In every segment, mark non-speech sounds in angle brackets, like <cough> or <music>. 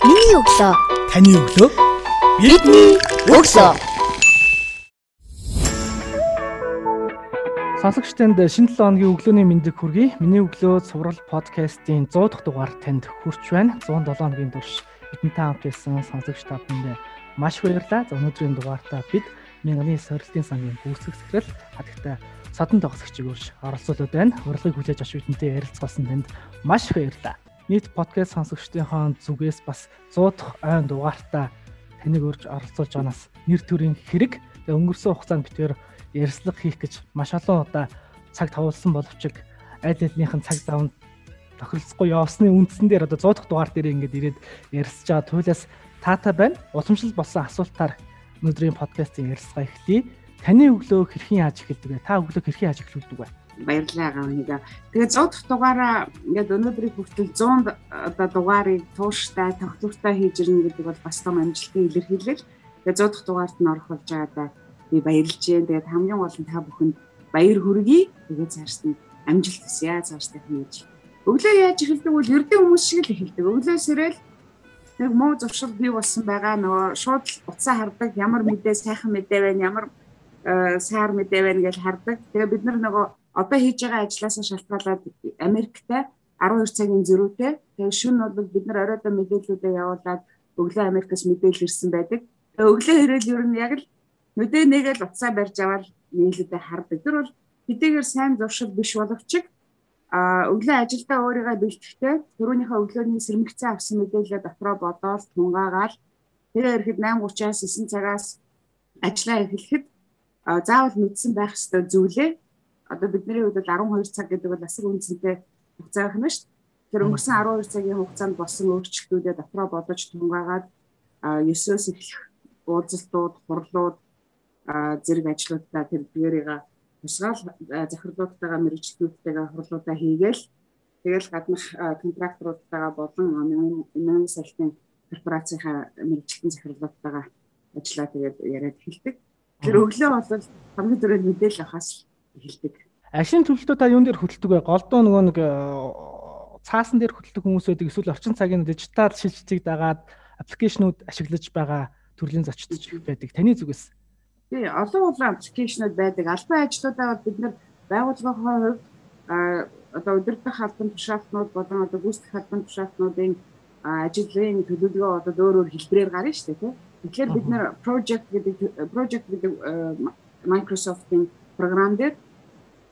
Миний өглөө. Таны өглөө. Бидний өглөө. Сонсогчтанд шинэ 7 хоногийн өглөөний мэндийг хүргэе. Миний өглөө цуврал подкастын 100 дахь дугаар танд хүрч байна. 107 хоногийн турш бидэнтэй хамт байсан сонсогч та бүхэнд маш баярлалаа. За өнөөдрийн дугаартаа бид мянганы сорилтын сангийн гүйцэтгэх захирал хадагтай садан тогсогчийг өрш оролцуулаад байна. Урилгыг хүлээж авч бидэнтэй ярилцсан танд маш баярлалаа. Нийт подкаст сонсогчдын зүгээс бас 100 дахь ойн дугаартаа таныг урьж оролцуулж байгаанаас нэр төрийн хэрэг тэгээ өнгөрсөн хугацаанд битээр ярьслага хийх гэж маш олон удаа цаг тавуулсан боловч аль алийнхын цаг завнд тохиролцохгүй явсны үндсэн дээр одоо 100 дахь дугаар дээр ингээд ирээд ярьсаж байгаа туйлаас таатай байна. Уламжлал болсон асуултаар өнөөдрийн подкастын ярилцлага эхлэе. Таны өглөө хэрхэн яаж эхэлдэг вэ? Та өглөө хэрхэн яаж эхлүүлдэг вэ? Баярлалаа гавнига. Тэгээ 100 дахь дугаараа ингээд өнөөдрийн хүртэл 100 одоо дугаарыг тууштай, тогтвортой хийж ирнэ гэдэг бол бас том амжилтын илэрхийлэл. Тэгээ 100 дахь дугаарт нь орох болж байгаадаа би баярлж байна. Тэгээд хамгийн гол нь та бүхэнд баяр хүргэе. Тэгээд цаашд нь амжилт хүсье. Цаашдаа хэмээж. Өглөө яаж эхэлдэг бол ердөө хүмүүс шиг л эхэлдэг. Өглөөс ирэл нэг муу зуршил бий болсон байгаа нөгөө шууд утсаа хардаг ямар мэдээ сайхан мэдээ байна ямар сайр мэдээ байна гэж хардаг. Тэгээ бид нар нөгөө одоо хийж байгаа ажлаасаа шалтгаалаад Америктай 12 цагийн зөрүүтэй. Тэгээ шөнө бол бид нар оройдоо мэдээллүүдээ явуулаад өглөө Америкаас мэдээлэл ирсэн байдаг. Тэгээ өглөө ирээл ер нь яг л мэдээ нэгээл утсаа барьж аваад нийлүүдэд хардаг. Тэр бол хэдийгээр сайн зуршил биш боловч а өглөө ажилдаа өөрийгөө бэлтгэхдээ түрүүнийхээ өглөөний сэрмэгцэн авсан мэдээлэлээ дотроо бодоод тунгаагаал тэгээ ирэхэд 8:30-аас 9 цагаас ажиллаа эхлэхэд заавал мэдсэн байх ёстой зүйлээ одоо бидний хувьд бол 12 цаг гэдэг бол асар үнцэнтэй хугацаа байна шүү дээ. Тэр өнгөрсөн 12 цагийн хугацаанд болсон өөрчлөлтүүдээ дотроо бодож тунгаагаад 9-өөс эхлэх уулзалтууд, хурлууд, зэрэг ажлуудаа тэр дээрээ тусгаал захирлуудтайгаа мэрэгчлүүдтэйгээ хурлуудаа хийгээл тэгэл гаднах контракторуудтайгаа болон нэн салтын корпорацийнхаа мэрэгчлэн захирлуудтайгаа ажиллаа тэгээд яриад эхэлдэг. Тэр өглөө бол хамгийн түрүүнд мэдээлэл авахаас эхэлдэг. Ашин төлөлтөө та юун дээр хөтэлдэг вэ? Голдоо нөгөө нэг э, цаасан дээр хөтэлдэг хүмүүс байдаг эсвэл орчин цагийн дижитал шилжилтийг дагаад аппликейшнууд ашиглаж байгаа төрлийн зочдч байдаг. Таны зүгээс. Тий, олон олон аппликейшнууд байдаг. Албан ажлуудаа бид нар байгууллагын хувьд одоо удирдах албан тушаалтнууд болон одоо гүйцэтгэх албан тушаалтнуудын ажлын төлөвлөгөө одоо өөр өөр хэлбэрээр гарна шүү дээ тий. Тэгэхээр бид нэр project гэдэг project гэдэг Microsoft-ийн програм дээр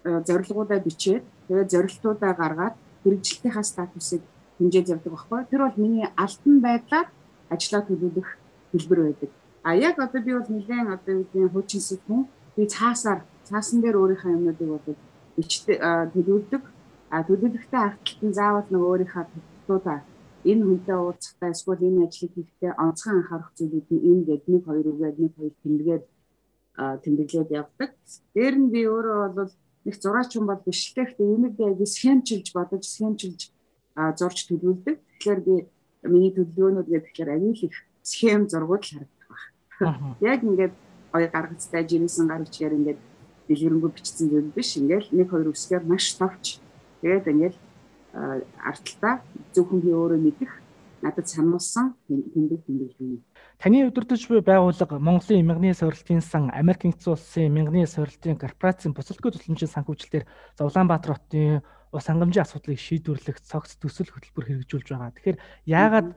зорилгоудаа бичээд тэгээд зорилтуудаа гаргаад хэрэгжилтийнхаа статусыг хэмжээд явдаг байхгүй. Тэр бол миний алтан байдлаар ажлаа төлөвлөх хэлбэр байдаг. А яг одоо би бол нэгэн одоо гэдэг хуучин сэдвэн би цаасаар цаасан дээр өөрийнхөө юмнуудыг бол бичдэг төлөвлөдөг. А төлөвлөлтөй агтлан заавал нэг өөрийнхөө төлөвлөлтүүдаа энэ хүнтэй уулзахдаа эсвэл энэ ажлыг хийхдээ онцгой анхаарах зүйлүүд нь энэ гэдэг нэг хоёр үгээд нэг хоёр тэмдэглээд тэмдэглээд явдаг. Дээр нь би өөрөө бол нэг зураач хүн бол биш л гэхдээ би яг схемчилж бодож схемчилж зурж төлөвлөдөг. Тэгэхээр би миний төлөвлөгөөнүүд гэхээр аюул их схем зургууд л харагдах баг. Яг ингээд гоё гаргацтай жирэмсэн гар бичгээр ингээд дэлгэрэнгүй бичсэн зүйл биш. Ингээл нэг хоёр үсгээр маш товч. Тэгээд ингээл арталтаа зөвхөн би өөрөө мэдэх надад сануулсан тэмдэг тэмдэглэл юм. Таны удирдах буй байгууллага Монголын мягны сорилтын сан, Америк нэгдсэн улсын мягны сорилтын корпорацийн бусалгүй тусламжийн санхүүжилтээр Зовлонбаатар хотын ус хангамжийн асуудлыг шийдвэрлэх цогц төсөл хөтөлбөр хэрэгжүүлж байгаа. Тэгэхээр яагаад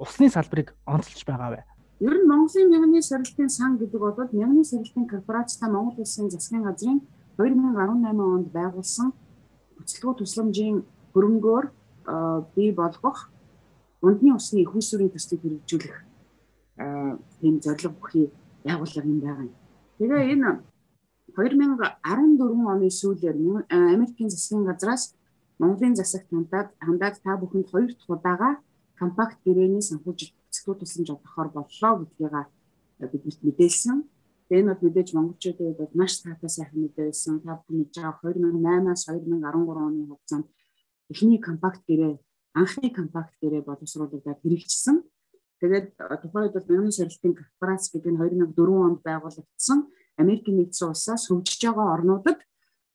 усны салбарыг онцолж байгаа вэ? Ер нь Монголын мягны сорилтын сан гэдэг бол мягны сорилтын корпорацтай Монгол улсын засгийн газрын 2018 онд байгуулсан буцалгүй тусламжийн хөрөнгөөр бий болгох ундны усны их усүрийн төслийг хэрэгжүүлэх тийм зорилго бүхий байгууллага юм байгаа юм. Тэгээ энэ 2014 оны сүүлээр Америкийн засгийн газраас Монголын засагт хандаад хандаад та бүхэнд хоёр дахь удаага компакт гэрээний санхүүжилт бүцгүү тусламж олгохоор боллоо гэдгийг биднэрт мэдээлсэн. Тэгээ энэ бол мэдээж монголчуудад бол маш таатай сайхан мэдээ байсан. Та бүхэн мэдж байгаа 2008-аас 2013 оны хугацаанд эхний компакт гэрээ анхны компакт гэрээ боловсруулагдаад хэрэгжсэн. Тэгээд тухайд бол Мянган сорилтын корпорац гэдэг нь 2004 онд байгуулагдсан Америкийн нэгдсэн улсаас хөгжиж байгаа орнуудад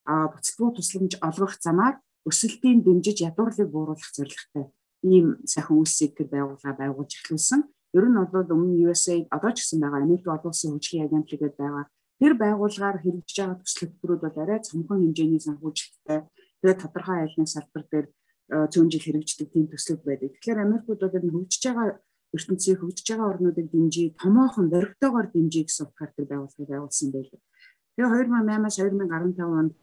буцалтгүй тусламж олгох замаар өсөлтийн дэмжиж ядуурлыг бууруулах зорилготой ийм сайхан үйлсийг тэр байгууллага байгуулж эхлүүлсэн. Ер нь бол өмнө USA одоо ч гэсэн байгаа Америк олон улсын хөгжлийн агентлаг гэдэг байгаа. Тэр байгууллагаар хэрэгжиж байгаа төсөл хөтөлбөрүүд бол арай цомхон хэмжээний санхүүжилттэй. Тэгээд тодорхой айлны салбар дээр цөөн жил хэрэгждэг тийм төслүүд байдаг. Тэгэхээр Америкууд бол энэ хөгжиж байгаа ертөнцийн хөгжиж байгаа орнуудыг дэмжиж, томоохон дөрвтөөгөр дэмжиж гэсэн утгаар тэр байгууллагыг байгуулсан байлээ. Тэгээ 2008-аас 2015 онд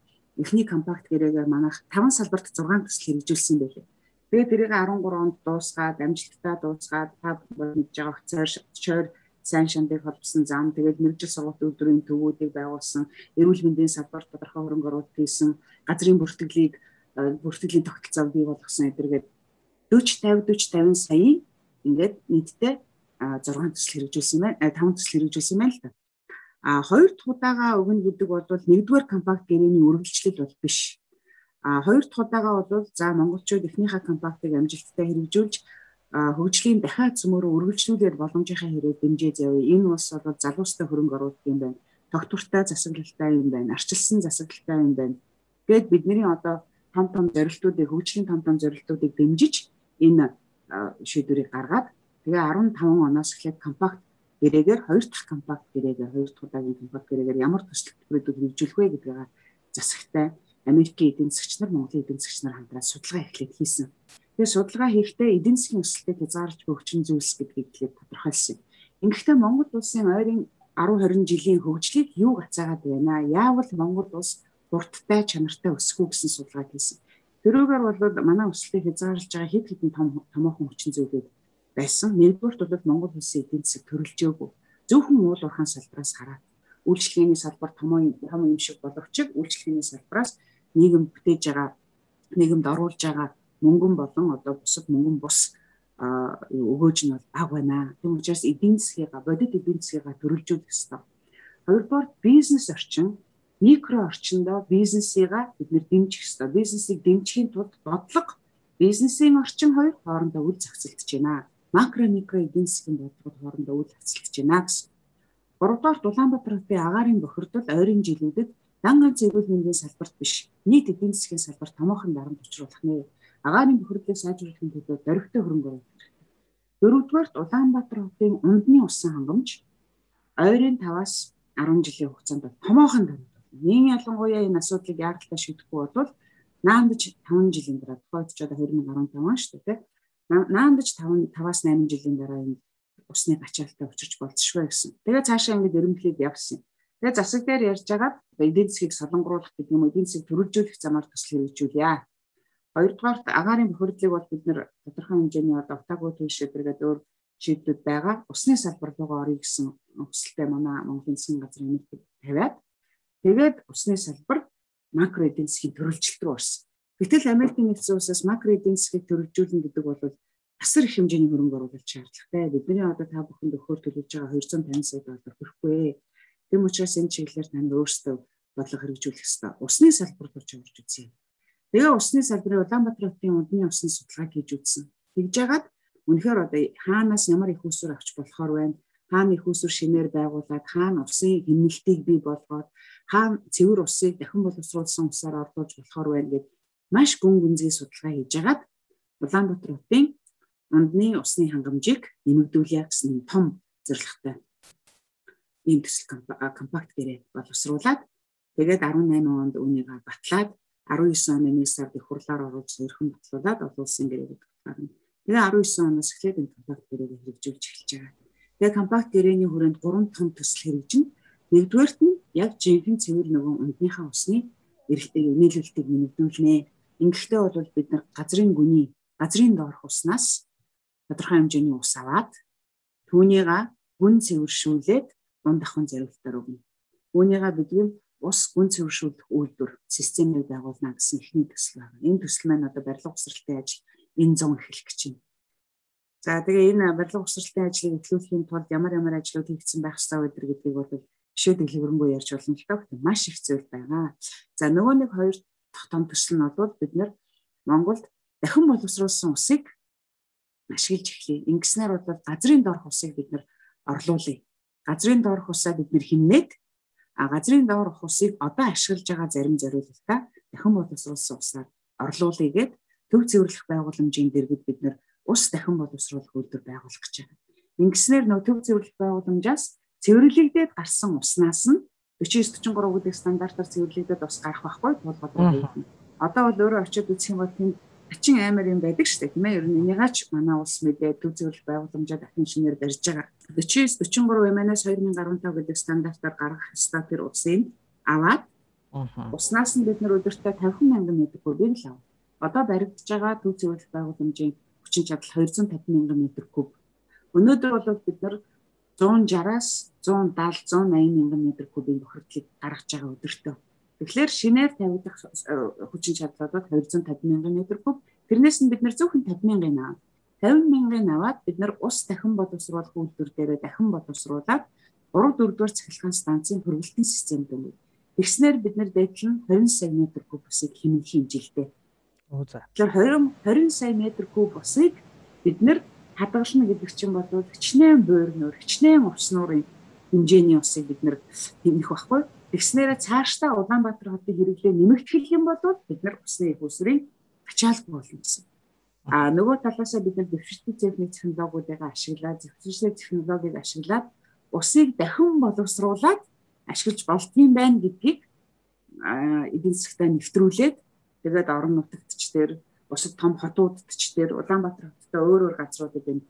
эхний компакт гэрээгээр манайх 5 салбарт 6 төсөл хэрэгжүүлсэн байлээ. Тэгээд тэрийг 13 онд дуусгаад амжилттай дуусгаад та мэдж байгаа хөцөөр шойр сайн шандыг холбосон зам тэгээд мэрэгжил сургалт өдрийн төвүүдийг байгуулсан эрүүл мэндийн салбарт тодорхой хөрөнгө оруулалт хийсэн газрын бүртгэлийг бүртгэлийн тогтолцоог бий болгосон эдэргээд 40 50 40 50 сая ингээд нийтдээ 6 төсөл хэрэгжүүлсэн байна 5 төсөл хэрэгжүүлсэн байна л да. А хоёр дахь удаага өгнө гэдэг бол нэгдүгээр компакт гэрээний үргэлжлэл бол биш. А хоёр дахь удаага бол за монголчууд эхнийхээ компактыг амжилттай хэрэгжүүлж хөгжлийн дахиад цөмөрөө үргэлжлүүлээд боломжийнхаа хэрэг дэмжээ завь. Энэ бас бол залуустай хөрөнгө оруулалт юм байна. Тогтвортой засаглалтай юм байна. Арчилсан засаглалтай юм байна. Гэт бидний одоо том том зорилтуудыг хөгжлийн том том зорилтуудыг дэмжиж энэ шийдвэрийг гаргаад тэгээ 15 оноос эхлээд компакт гэрээгээр хоёр дахь компакт гэрээгээр хоёр дахь удаагийн компакт гэрээгээр ямар төсөл төлбөрүүд хэрэгжүүлэх вэ гэдгийг засагтай Америкийн эдийн засгч нар Монголын эдийн засгч нар хамтран судалгаа эхлээд хийсэн. Тэгээ судалгаа хийхдээ эдийн засгийн өсөлтөд хязгаарч бөгчөн зүйлс гэдгийг тэгээд тодорхойлсон. Ингэхдээ Монгол улсын ойрын 10 20 жилийн хөгжлийг юу гацаагаад байна? Яавал Монгол улс хурдтай чанартай өсөх үү гэсэн судалгаа хийсэн. Тэрүүгээр бол манай өсөлтийг хязгаарлаж байгаа хэд хэдэн том томоохон хүчин зүйлүүд байсан. Нэгдүгürt бол Монгол улсын эдийн засаг төрөлжөөгүй. Зөвхөн уул уурхаан салбараас хараад үйлчлэгээний салбар томоо том юм шиг боловч үйлчлэгээний салбараас нийгэм бүтээж байгаа нийгэмд оруулж байгаа мөнгөн болон одоо бусад мөнгөн бус өгөөж нь бол бага байна. Тийм учраас эдийн засгийг бодит эдийн засгийг төрөлжүүлэх ёстой. Хоёрдугаар бизнес орчин микро орчиндөө бизнесийг бид нэр дэмжих ёстой. Бизнесийг дэмжихийн тулд бодлого бизнесийн орчин хоёр хоорондоо үл зохицолдож байна макро микро эдийн засгийн бодлогод хоорондоо үйл хацлагдж байна гэсэн. Гуравдугаар Улаанбаатар хотын агаарын бохирдол ойрын жилүүдэд дан ганц эрүүл мэндийн салбарт биш нийт эдийн засгийн салбарт томоохон дарамт учруулах нэ. Агаарын бохирдлыг сайжруулахын төлөө зоригтой хөрөнгө оруулах хэрэгтэй. Дөрөвдүгээрт Улаанбаатар хотын ундны усан хангамж ойрын 5-аас 10 жилийн хугацаанд томоохон дарамт. Нийгэм ялангуяа энэ асуудлыг яаралтай шийдэхгүй бол наандж 5 жилийн дараа тохиолдож одоо 2015 он шүү дээ наандаж 5 5-аас 8 жилийн дараа энэ усны гачаалтаа учирч болцшгүй гэсэн. Тэгээ цаашаа ингэж өрөмдлээд явсан. Тэгээ засаг дээр ярьж байгаад эдийн засгийг солонгоруулах гэдэг юм эдийн засгийг төрөлжүүлэх замаар төсөл хэрэгжүүлье. Хоёрдугаарт агаарын бохирдлыг бол бид нэр тодорхой хэмжээний одоо утаагүй тийшээдэргээд өөр шийдлүүд байгаа. Усны салбар руугаа орё гэсэн өсөлтөө манай Монголын засгийн газрын нэмэлт тавиад тэгээд усны салбар макро эдийн засгийн төрөлжилт рүү орсон. Гэтэл Америкийн нэгдсэн улсаас макро эдийн засгийг төрөлжүүлнэ гэдэг бол асар их хэмжээний хөрөнгө оруулалт шаардлагатай. Бидний одоо та бүхэнд өгөхөөр төлөвлөж байгаа 250 сая доллар хүрэхгүй. Тэм учраас энэ чиглэлээр тань өөрсдөө бодлого хэрэгжүүлэх ёстой. Усны салбар руу ч орж үзье. Тэгээ усны салбарын Улаанбаатар хотын удны усны судалгаа хийж үзсэн. Тэгж яагаад үнэхээр одоо хаанаас ямар их усүр авч болохоор байна? Хаана их усүр шинээр байгуулад хаана усын хэмнэлтийг бий болгоод хаана цэвэр усыг дахин боловсруулсан усаар орлуулж болохоор байна гэдэг маш гүн гүнзгий судалгаа хийж агаад Улаанбаатар хотын ундны усны хангамжийг нэмэгдүүлэх гэсэн том зорилготой ийм төсөл компакт гэрээ боловсруулад тэгээд 18 онд үүнийг батлаад 19 оны 1 сард их хурлаар оруулж сөрхөн батлуулаад олон улсын гэрээгээ батлуулна. Тэгээ 19 оноос эхлээд энэ компакт гэрээгээ хэрэгжүүлж эхэлж байгаа. Тэгээ компакт гэрээний хүрээнд 3 том төсөл хэрэгжинэ. Нэгдүгээрт нь яг жинхэнэ цэвэр нөгөө ундныхаа усны нийлүүлэлтийг нэмэгдүүлнэ. Ингэхдээ бол бид нар газрын гүний газрын доорх уснаас тодорхой хэмжээний ус аваад түүнийг гүн цэвэршүүлээд дунд ахын зориултаар өгнө. Үүнийгээ бидний ус гүн цэвэршүүлэх үйлдвэр системийг байгуулна гэсэн ихний төсөл байна. Энэ төсөл маань одоо барилга усралтын ажил энэ зам эхлэх гэж байна. За тэгээ энэ барилга усралтын ажлыг эхлүүлэхийн тулд ямар ямар ажлууд хийгдсэн байх ёстой вэ гэдгийг бол бишээ дэлгэрэнгүй ярьж болно л доо. Маш их зүйл байгаа. За нөгөө нэг хоёр том төсөл нь бол бид нэр Монголд дахин боловсруулсан усыг ашиглаж эхлэе. Ингэснээр бол газрын доорх усыг бид нэр орлуулъя. Газрын доорх усаа бид нэр химнээд а газрын доорх усыг одоо ашиглаж байгаа зарим зориулалтаа дахин боловсруулсан усаар орлуулъя гэд төв цэвэрлэх байгууламжийн дэргэд бид нэр ус дахин боловсруулах үйлдвэр байгуулах гэж байна. Ингэснээр нөө төв цэвэрлэх байгууламжаас цэвэрлэгдээд гарсан уснаас нь 49-43 гэдэг стандартаар цэвэрлэгдээд ус гарах байхгүй тулгад байдаг. Одоо бол өөрөө очиод үзэх юм бол тэнд хачин амар юм байдаг шүү дээ тийм ээ. Ер нь энийгаач манай улс мэдээ төв цэвэрлэх байгууламжаа дахин шинээр барьж байгаа. 49-43 MNS 2015 гэдэг стандартаар гаргах ёстой тэр усыг аваад уснаас нь бид нар өдөртөө 50 мянган метр кубыг л ав. Одоо баригдаж байгаа төв цэвэрлэх байгууламжийн хүчин чадал 250 мянган метр куб. Өнөөдөр бол бид нар 160-аас 170 180 мянган метр кубын бохирдлыг гаргаж байгаа өдөртөө. Тэгэхээр шинээр тавигдах э, хүчин чадлуудад 250 мянган метр куб. Тэрнээс нь бид нэр зөвхөн 50 мянган аваад 50 мянган аваад бид нар ус дахин боловсруулах үйлдвэр дээрээ дахин боловсруулад 3 4 дугаар цахилгаан станцын хөрвөлтийн системд өнгө. Тэгснээр бид нар дээдл нь 20 сая метр куб усыг хэмнэх хэмжээлтэй. Тэгэхээр 20 20 сая метр куб усыг бид нар хадгална гэдэг чинь бодвол хичнээн буйрноор хичнээн уснуурын хэмжээний усыг бид нэр хэмнэх байхгүй. Тэгснээрээ цаашдаа Улаанбаатар хотын хэрэглээ нэмэгдэх юм бол бид нар усны их усрын ачаалт болно гэсэн. А нөгөө талаасаа бид нар дэвшилтийн техник технологиудыг ашиглаад, зөвшөөрсөн технологиг ашиглаад усыг дахин боловсруулад ашиглаж болдгийм байна гэдгийг эдийн засгтаа нэвтрүүлээд тэгээд орон нутагт ч тэр бусад том хотуудд ч тэр Улаанбаатар хоттой өөр өөр газруудад энэ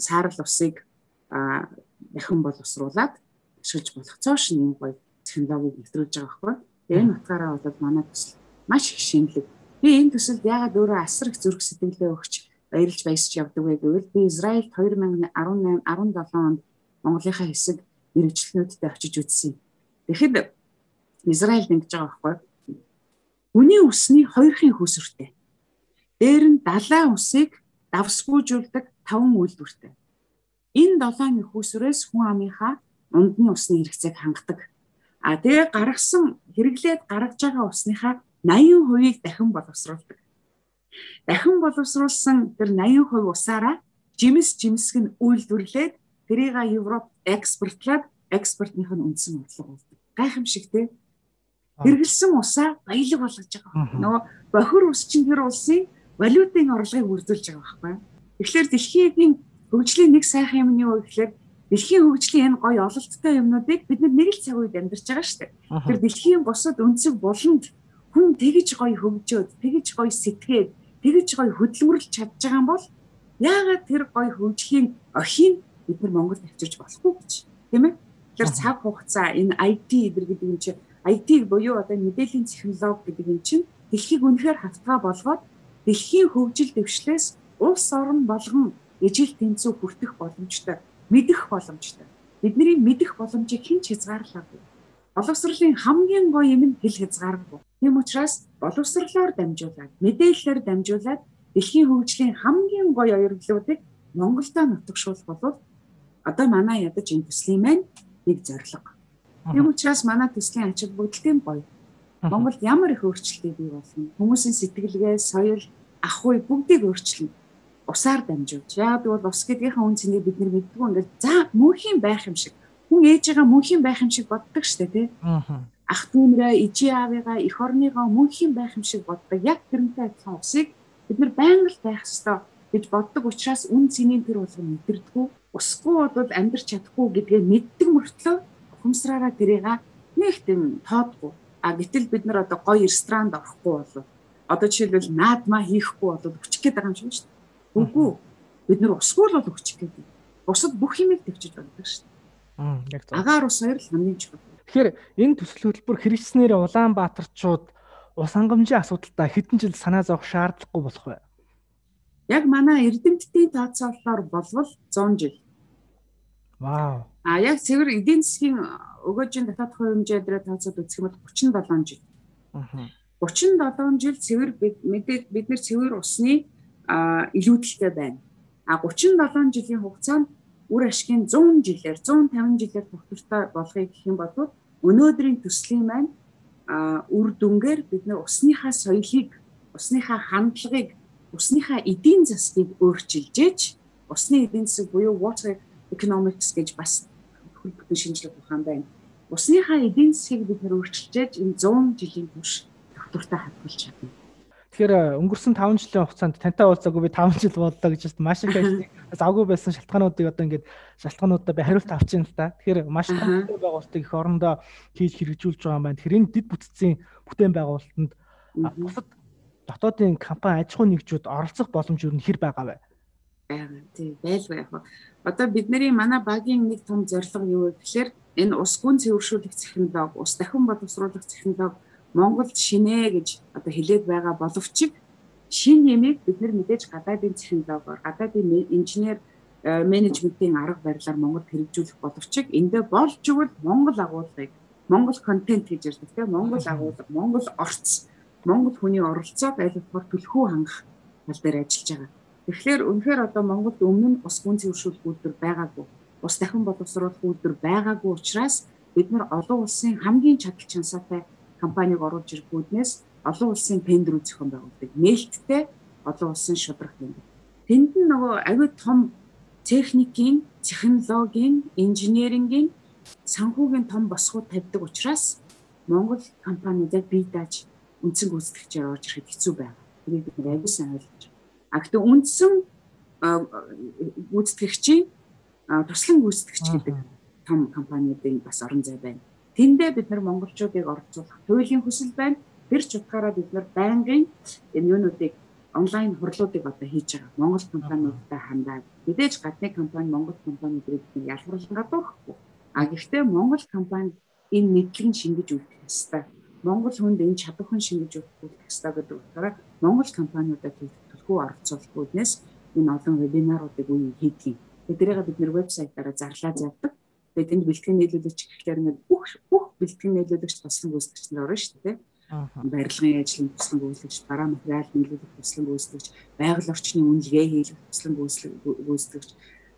саарл усыг дахин боловсруулад ашиглаж болох цааш нэг гоё технологиг нэвтрүүлж байгаа байхгүй. Тэгээ энэ утгаараа бол манай төсөл маш их шинэлэг. Би энэ төсөлд ягаад өөрөө асар их зүрх сэтгэлээ өгч баярлж баясч явдаг вэ гэвэл би Израильд 2018 17 онд Монголынхаа хэсэг мэрэгчлэнүүдтэй очиж үзсэн. Тэгэхэд Израильд ингэж байгаа байхгүй. Үний усны хоёрын хөсвөртэй. Дээр нь далайн усыг давсгүйжүүлдэг таван үйлдвэртэй. Энэ долоон их усрээс хүн амынхаа ундны усны хэрэгцээг хангадаг. А тэгээ гаргасан хэрэглээд гаргаж байгаа усныхаа 80%-ийг дахин боловсруулдаг. Дахин боловсруулсан тэр 80% усаараа жимс жимсг нь үйлдвэрлээд тэрийг Европ экспортлоод экспортных нь үндсэн бодлого болдог гайхамшигтэй хэрэгэлсэн усаа баялаг болгож байгаа. Нөгөө бохир ус чинь тэр улсын валютын орлогыг үрдүүлж байгаа байхгүй. Тэгэхээр дэлхийн хөгжлийн нэг сайхан юм нь юу гэхээр дэлхийн хөгжлийн энэ гоё ололттой юмнуудыг бид нэг л цаг үед амьдарч байгаа шүү дээ. Тэр дэлхийн бусад өнцөг буланд хүн тэгж гоё хөгжөөд, тэгж гоё сэтгээд, тэгж гоё хөдөлмөрлж чадж байгаа юм бол яагаад тэр гоё хөгжлийн охин бид нар Монголд авчирч болохгүй гэж? Тийм ээ Тэгэхээр цаг хугацаа энэ IT гэдэг юм чинь IT буюу одоо мэдээллийн технологи гэдэг юм чинь дэлхийг үнэхээр хавтгаа болгоод дэлхийн хөгжил дэвшлээс улс орн болгон ижил тэнцүү хүртэх боломжтой, мэдэх боломжтой. Бидний мэдэх боломжийг хэн ч хязгаарлаагүй. Боловсролын хамгийн гоё юм нь хэл хязгааргүй. Тийм учраас боловсрлоор дамжуулаад, мэдээллээр дамжуулаад дэлхийн хөгжлийн хамгийн гоё оёрлуудыг Монголдо нутагшуулах бол одоо манай ядаж энэ төслийн маань нэг зорилго. Тийм учраас манай төслийн ачаал бүгдлийн гоё. Монголд ямар их өөрчлөлтийг бий болно. Хүмүүсийн сэтгэлгээ, соёл, ах уй бүгдийг өөрчилнө. Усаар дамжуулж. Яг бол ус гэдгийнхаа үн цэнийг бид нар мэддэг. Ингээд за мөнхийн байх юм шиг. Хүн ээжигээ мөнхийн байх юм шиг боддог штэ тий. Ах дүүнрээ, ижи аавыгаа, эх орныгоо мөнхийн байх юм шиг боддог. Яг тэрнтэй адилхан усыг бид нар байнга л байх ёстой гэж боддог учраас үн цэнийн тэр болгон мэдэрдэггүй усгүй бол амьдрч чадахгүй гэдгээ мэддэг мөртлөө ухамсараараа тэрийг нэг тийм тоодгүй. А гэтэл бид нар одоо гоё ресторанд орохгүй болов. Одоо жишээлбэл наадмаа хийхгүй болов өчөх гээд байгаа юм шиг шүү дээ. Үгүй. Бид нар усгүй л бол өчөх гээд. Бусад бүх юмыг төвчж болдог шүү дээ. Яг зөв. Агаар ус хоёр л хамгийн чухал. Тэгэхээр энэ төсөл хөтөлбөр хэрэгжснээр Улаанбаатарчууд ус хангамжийн асуудалтай хэдэн жил санаа зовох шаардлагагүй болох бай. Яг манай эрдэмтдийн тооцоололоор болвол 100 жил. Вау. А яг цэвэр эдийн засгийн өгөөжийн дотоод хувь хэмжээ дээр тооцоод үзэх юм бол 37 жил. Аа. 37 жил цэвэр мэдээд бид нар цэвэр усны илүүдэлтэй байна. А 37 жилийн хугацаанд үр ашгийн 100 жилээр 150 жилээр тогтвортой болохыг гэх юм бол өнөөдрийн төслийн маань үр дүнгээр бид нар усныхаа соёлыг, усныхаа хандлагыг, усныхаа эдийн засгийг өөрчилж ээж усны эдийн засаг буюу water economics гэж бас хөл бүтэн шинжилгээ ухаан байна. Усныхаа эдийн засгийг бид нэр өөрчилж энэ 100 жилийн турш доктортой хадгалж чадна. Тэгэхээр өнгөрсөн 5 жилийн хугацаанд тантай уулзаагүй би 5 жил боллоо гэж байна. Маш их ажлыг завгүй байсан шалтгаануудыг одоо ингээд шалтгаануудаа би хариулт авч байна л та. Тэгэхээр маш том байгуулалтыг их орондоо хийж хэрэгжүүлж байгаа юм байна. Тэгэхээр энэ дэд бүтцийн бүтээн байгуулалтанд бусад дотоодын компани аж ахуй нэгжүүд оролцох боломж юу нэр байгаа вэ? Тийм байлгүй яг. Одоо бидний манай багийн нэг том зорилго юу вэ гэхээр энэ ус гүн цэвэршүүлэх технологи, ус дахин боловсруулах технологи Монголд шинэ гэж одоо хэлээд байгаа боловч шин нэмийг бид нар мэдээж гадаадын технологиор, гадаадын инженер э, менежментийн арга барилаар Монголд хэрэгжүүлэх боловч эндээ болж игэл Монгол агуулгыг Монгол контент гэж ярьдаг тийм Монгол агуулга, Монгол орц, Монгол хүний оролцоог аль болохоор төлхөө хангах тал дээр ажиллаж байгаа. Тэгэхээр үнэхээр одоо Монголд өмнө нь ус гүн цэвэршүүлэх үйлдвэр байгаагүй. Ус дахин боловсруулах үйлдвэр байгаагүй учраас бид нар олон улсын хамгийн чадал чансаатай компанийг оруулж ирэх үүднээс олон улсын тендер зохион байгуулдаг. Нээлттэй олон улсын шударга юм. Тэнд нь нөгөө аюу том техникийн, технологийн, инженерингийн санхүүгийн том босгууд тавьдаг учраас Монгол компаниудад бие дааж үндсэн гүйцэтгэгчээр орж ирэхэд хэцүү байна. Тэрийг бид аюу сайн ойлгож байна. А гэхдээ үндсэн гүйцэтгэгчийн туслан гүйцэтгэгч гэдэг том компаниудын бас орон зай байна. Тэндээ бид нар монголчуудыг оролцуулах хуулийн хүсэл байна. Тэр ч утгаараа бид нар байнгын энэ юунуудыг онлайн хурлуудыг одоо хийж байгаа. Монгол компаниудтай хандаад мэдээж гадны компани Монгол компаниудыг бид ялгарлан гадуурхгүй. А гэхдээ Монгол компани энэ мэдлэг шингэж үлдэх ёстой. Монгол хүнд энэ чадвархан шингэж үлдэх ёстой гэдэг утгаараа Монгол компаниудад төлхөө оролцуулах үүднээс энэ олон вебинаруудыг үе хийдэг. Тэднийг бид нэр вебсайтаараа зарлаа завдаг. Тэгээд энд бэлтгэн нийлүүлэгч гэхээр ингээд бүх бүх бэлтгэн нийлүүлэгч туслан гүйцэтгэгч нар орно шүү дээ. Барилгын ажлын туслан гүйцэтгэгч, бараа материал нийлүүлэх туслан гүйцэтгэгч, байгаль орчны үнэлгээ хийх туслан гүйцэтгэгч,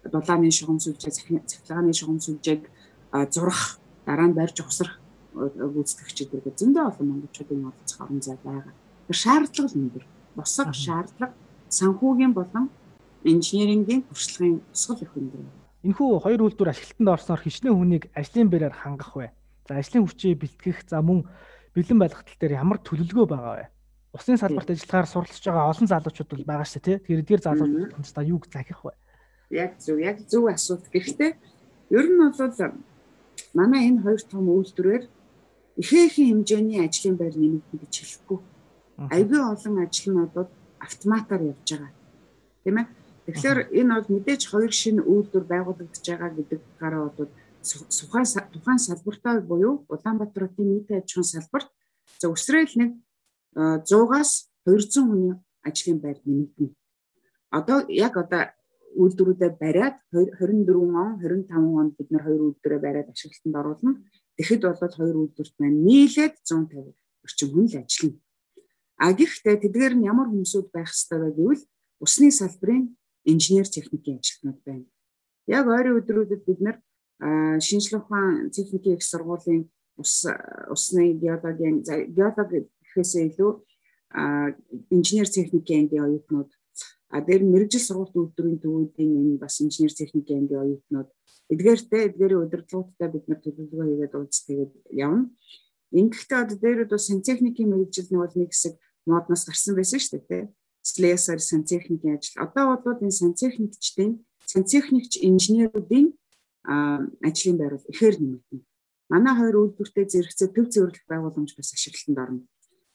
дулааны шугам сүлжээ, цахилгааны шугам сүлжээг зурах, дараа нь барьж ухсрах гүйцэтгэгчид гэдэг зөндөө олон монголчуудын оролцох орон зай байгаа. Шаардлага нь өндөр босго шаардлага санхүүгийн болон инженерингийн туршлагын тусгал их өндөр. Энэхүү хоёр үйлдвэр ашиглалтанд орсноор хичнээн хүнийг ажлын байраар хангах вэ? За ажлын хүчийг бэлтгэх за мөн бэлэн байлгахтал дээр ямар төлөвлөгөө байгаа вэ? Усны салбарт ажиллахаар суралцж байгаа олон залуучууд бол байгаа шүү дээ, тийм. Тэгэхээр эдгээр залуучууд та юуг захих вэ? Яг зөв, яг зөв асуулт. Гэхдээ ер нь бол манай энэ хоёр том үйлдвэрээр ихээхэн хэмжээний ажлын байр нэмэгдэн гэж хэлэхгүй аягүй олон ажилтнуудад автоматар явж байгаа. Тийм ээ. Тэгэхээр энэ бол мэдээж хоёр шинэ үйлдвэр байгуулагдаж байгаа гэдэг гараа бодвол сухай тухайн салбартаа буюу Улаанбаатар хотын нийтийн аж ахуйн салбарт за өсрөөл нэг 100-аас 200 хүний ажлын байр нэмэгдэнэ. Одоо яг одоо үйлдвэрүүдэд бариад 24 он 25 онд бид нар хоёр үйлдвэрээ бариад ашиглалтанд оруулна. Тэгэхэд бол хоёр үйлдвэрт маань нийлээд 150 орчим хүн л ажиллана. А гэхдээ тэдгээр нь ямар хүмүүсүүд байх ёстой вэ гэвэл усны салбарын инженер техникийн ажилтнууд байна. Яг ойрын өдрүүдэд бид нар шинжлэх ухаан техникийн их сургуулийн ус усны геологийн геолог гэхээсээ илүү инженер техникийн ангийн оюутнууд а дээр мэрэгжил сургалт үйлдвэрийн төвүүдийн энэ бас инженер техникийн ангийн оюутнууд эдгээртэй эдгээрийн удирдлагуудтай бид нар төлөвлөгөө хийгээд уулз тэгээд явна. Ингэхдээ одоо дээрүүд бас сантехникийн мэрэгжил нь бол нэг хэсэг модноос гарсан байсан шүү дээ. Слесар сантехникийн ажил. Одоо бол энэ сантехникчдийн сантехникч инженеруудын ажлын байр бол ихээр нэмэгдэнэ. Манай хоёр үйлдвэртэй зэрэгцээ төв цэвэрлэх байгууламж бас ашиглалтанд орно.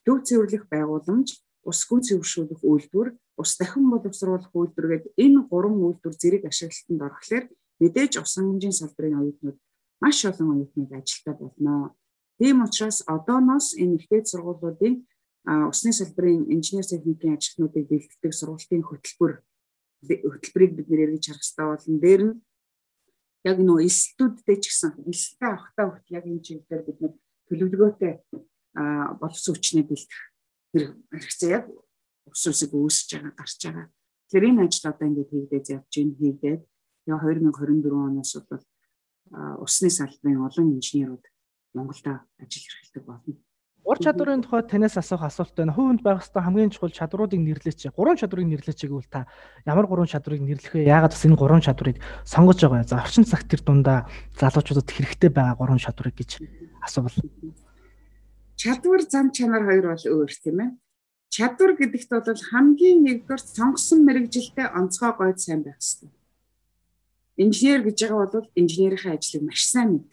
Төв цэвэрлэх байгууламж, ус гүн цэвэршүүлэх үйлдвэр, ус дахин боловсруулах үйлдвэр гэдэг энэ гурван үйлдвэр зэрэг ашиглалтанд орохлоор мэдээж ус хангамжийн салбарын оюутнууд маш олон оюутнууд ажилтаа болно. Тийм учраас одооноос энэ ихтэй сургуулиудын усны салбарын инженер техникийн ажилтнуудыг бэлтгэдэг сургалтын хөтөлбөр хөтөлбөрийг бид нэр эргэж харах хэрэгтэй болон дээр нь яг нөө элсэлтүүдтэй ч гэсэн элсэлтэй авахтаа хүртэл яг энэ чиглэлээр бид нэг төлөвлөгөөтэй боловсон хүчнээ бэлтгэх хэрэгцээ яг ус усыг үүсэж байгаа гарч байгаа. Тэгэхээр энэ ажил одоо ингээд хийгдэж явж байна хийгдээд яг 2024 оноос бол усны салбарын олон инженерууд Монголд ажил эрхэлдэг болно. Ур чадварын тухай танаас асуух асуулт байна. Хувьд байх ёстой хамгийн чухал чадруудыг нэрлэеч. Гурван чадрыг нэрлэеч гэвэл та ямар гурван чадрыг нэрлэх вэ? Яагаад бас энэ гурван чадрыг сонгож байгаа вэ? За орчин цагт тэр дундаа залуучуудад хэрэгтэй байгаа гурван чадрыг гэж асуувал. Чадвар зам чанар хоёр бол өөр тийм ээ. чадвар гэдэгт бол хамгийн нэгдүгээр сонгосон мэрэгжилтэй онцгой гойд сайн байх хэрэгтэй. Инженер гэж байгаа бол инженерийнхээ ажлыг маш сайн мэд.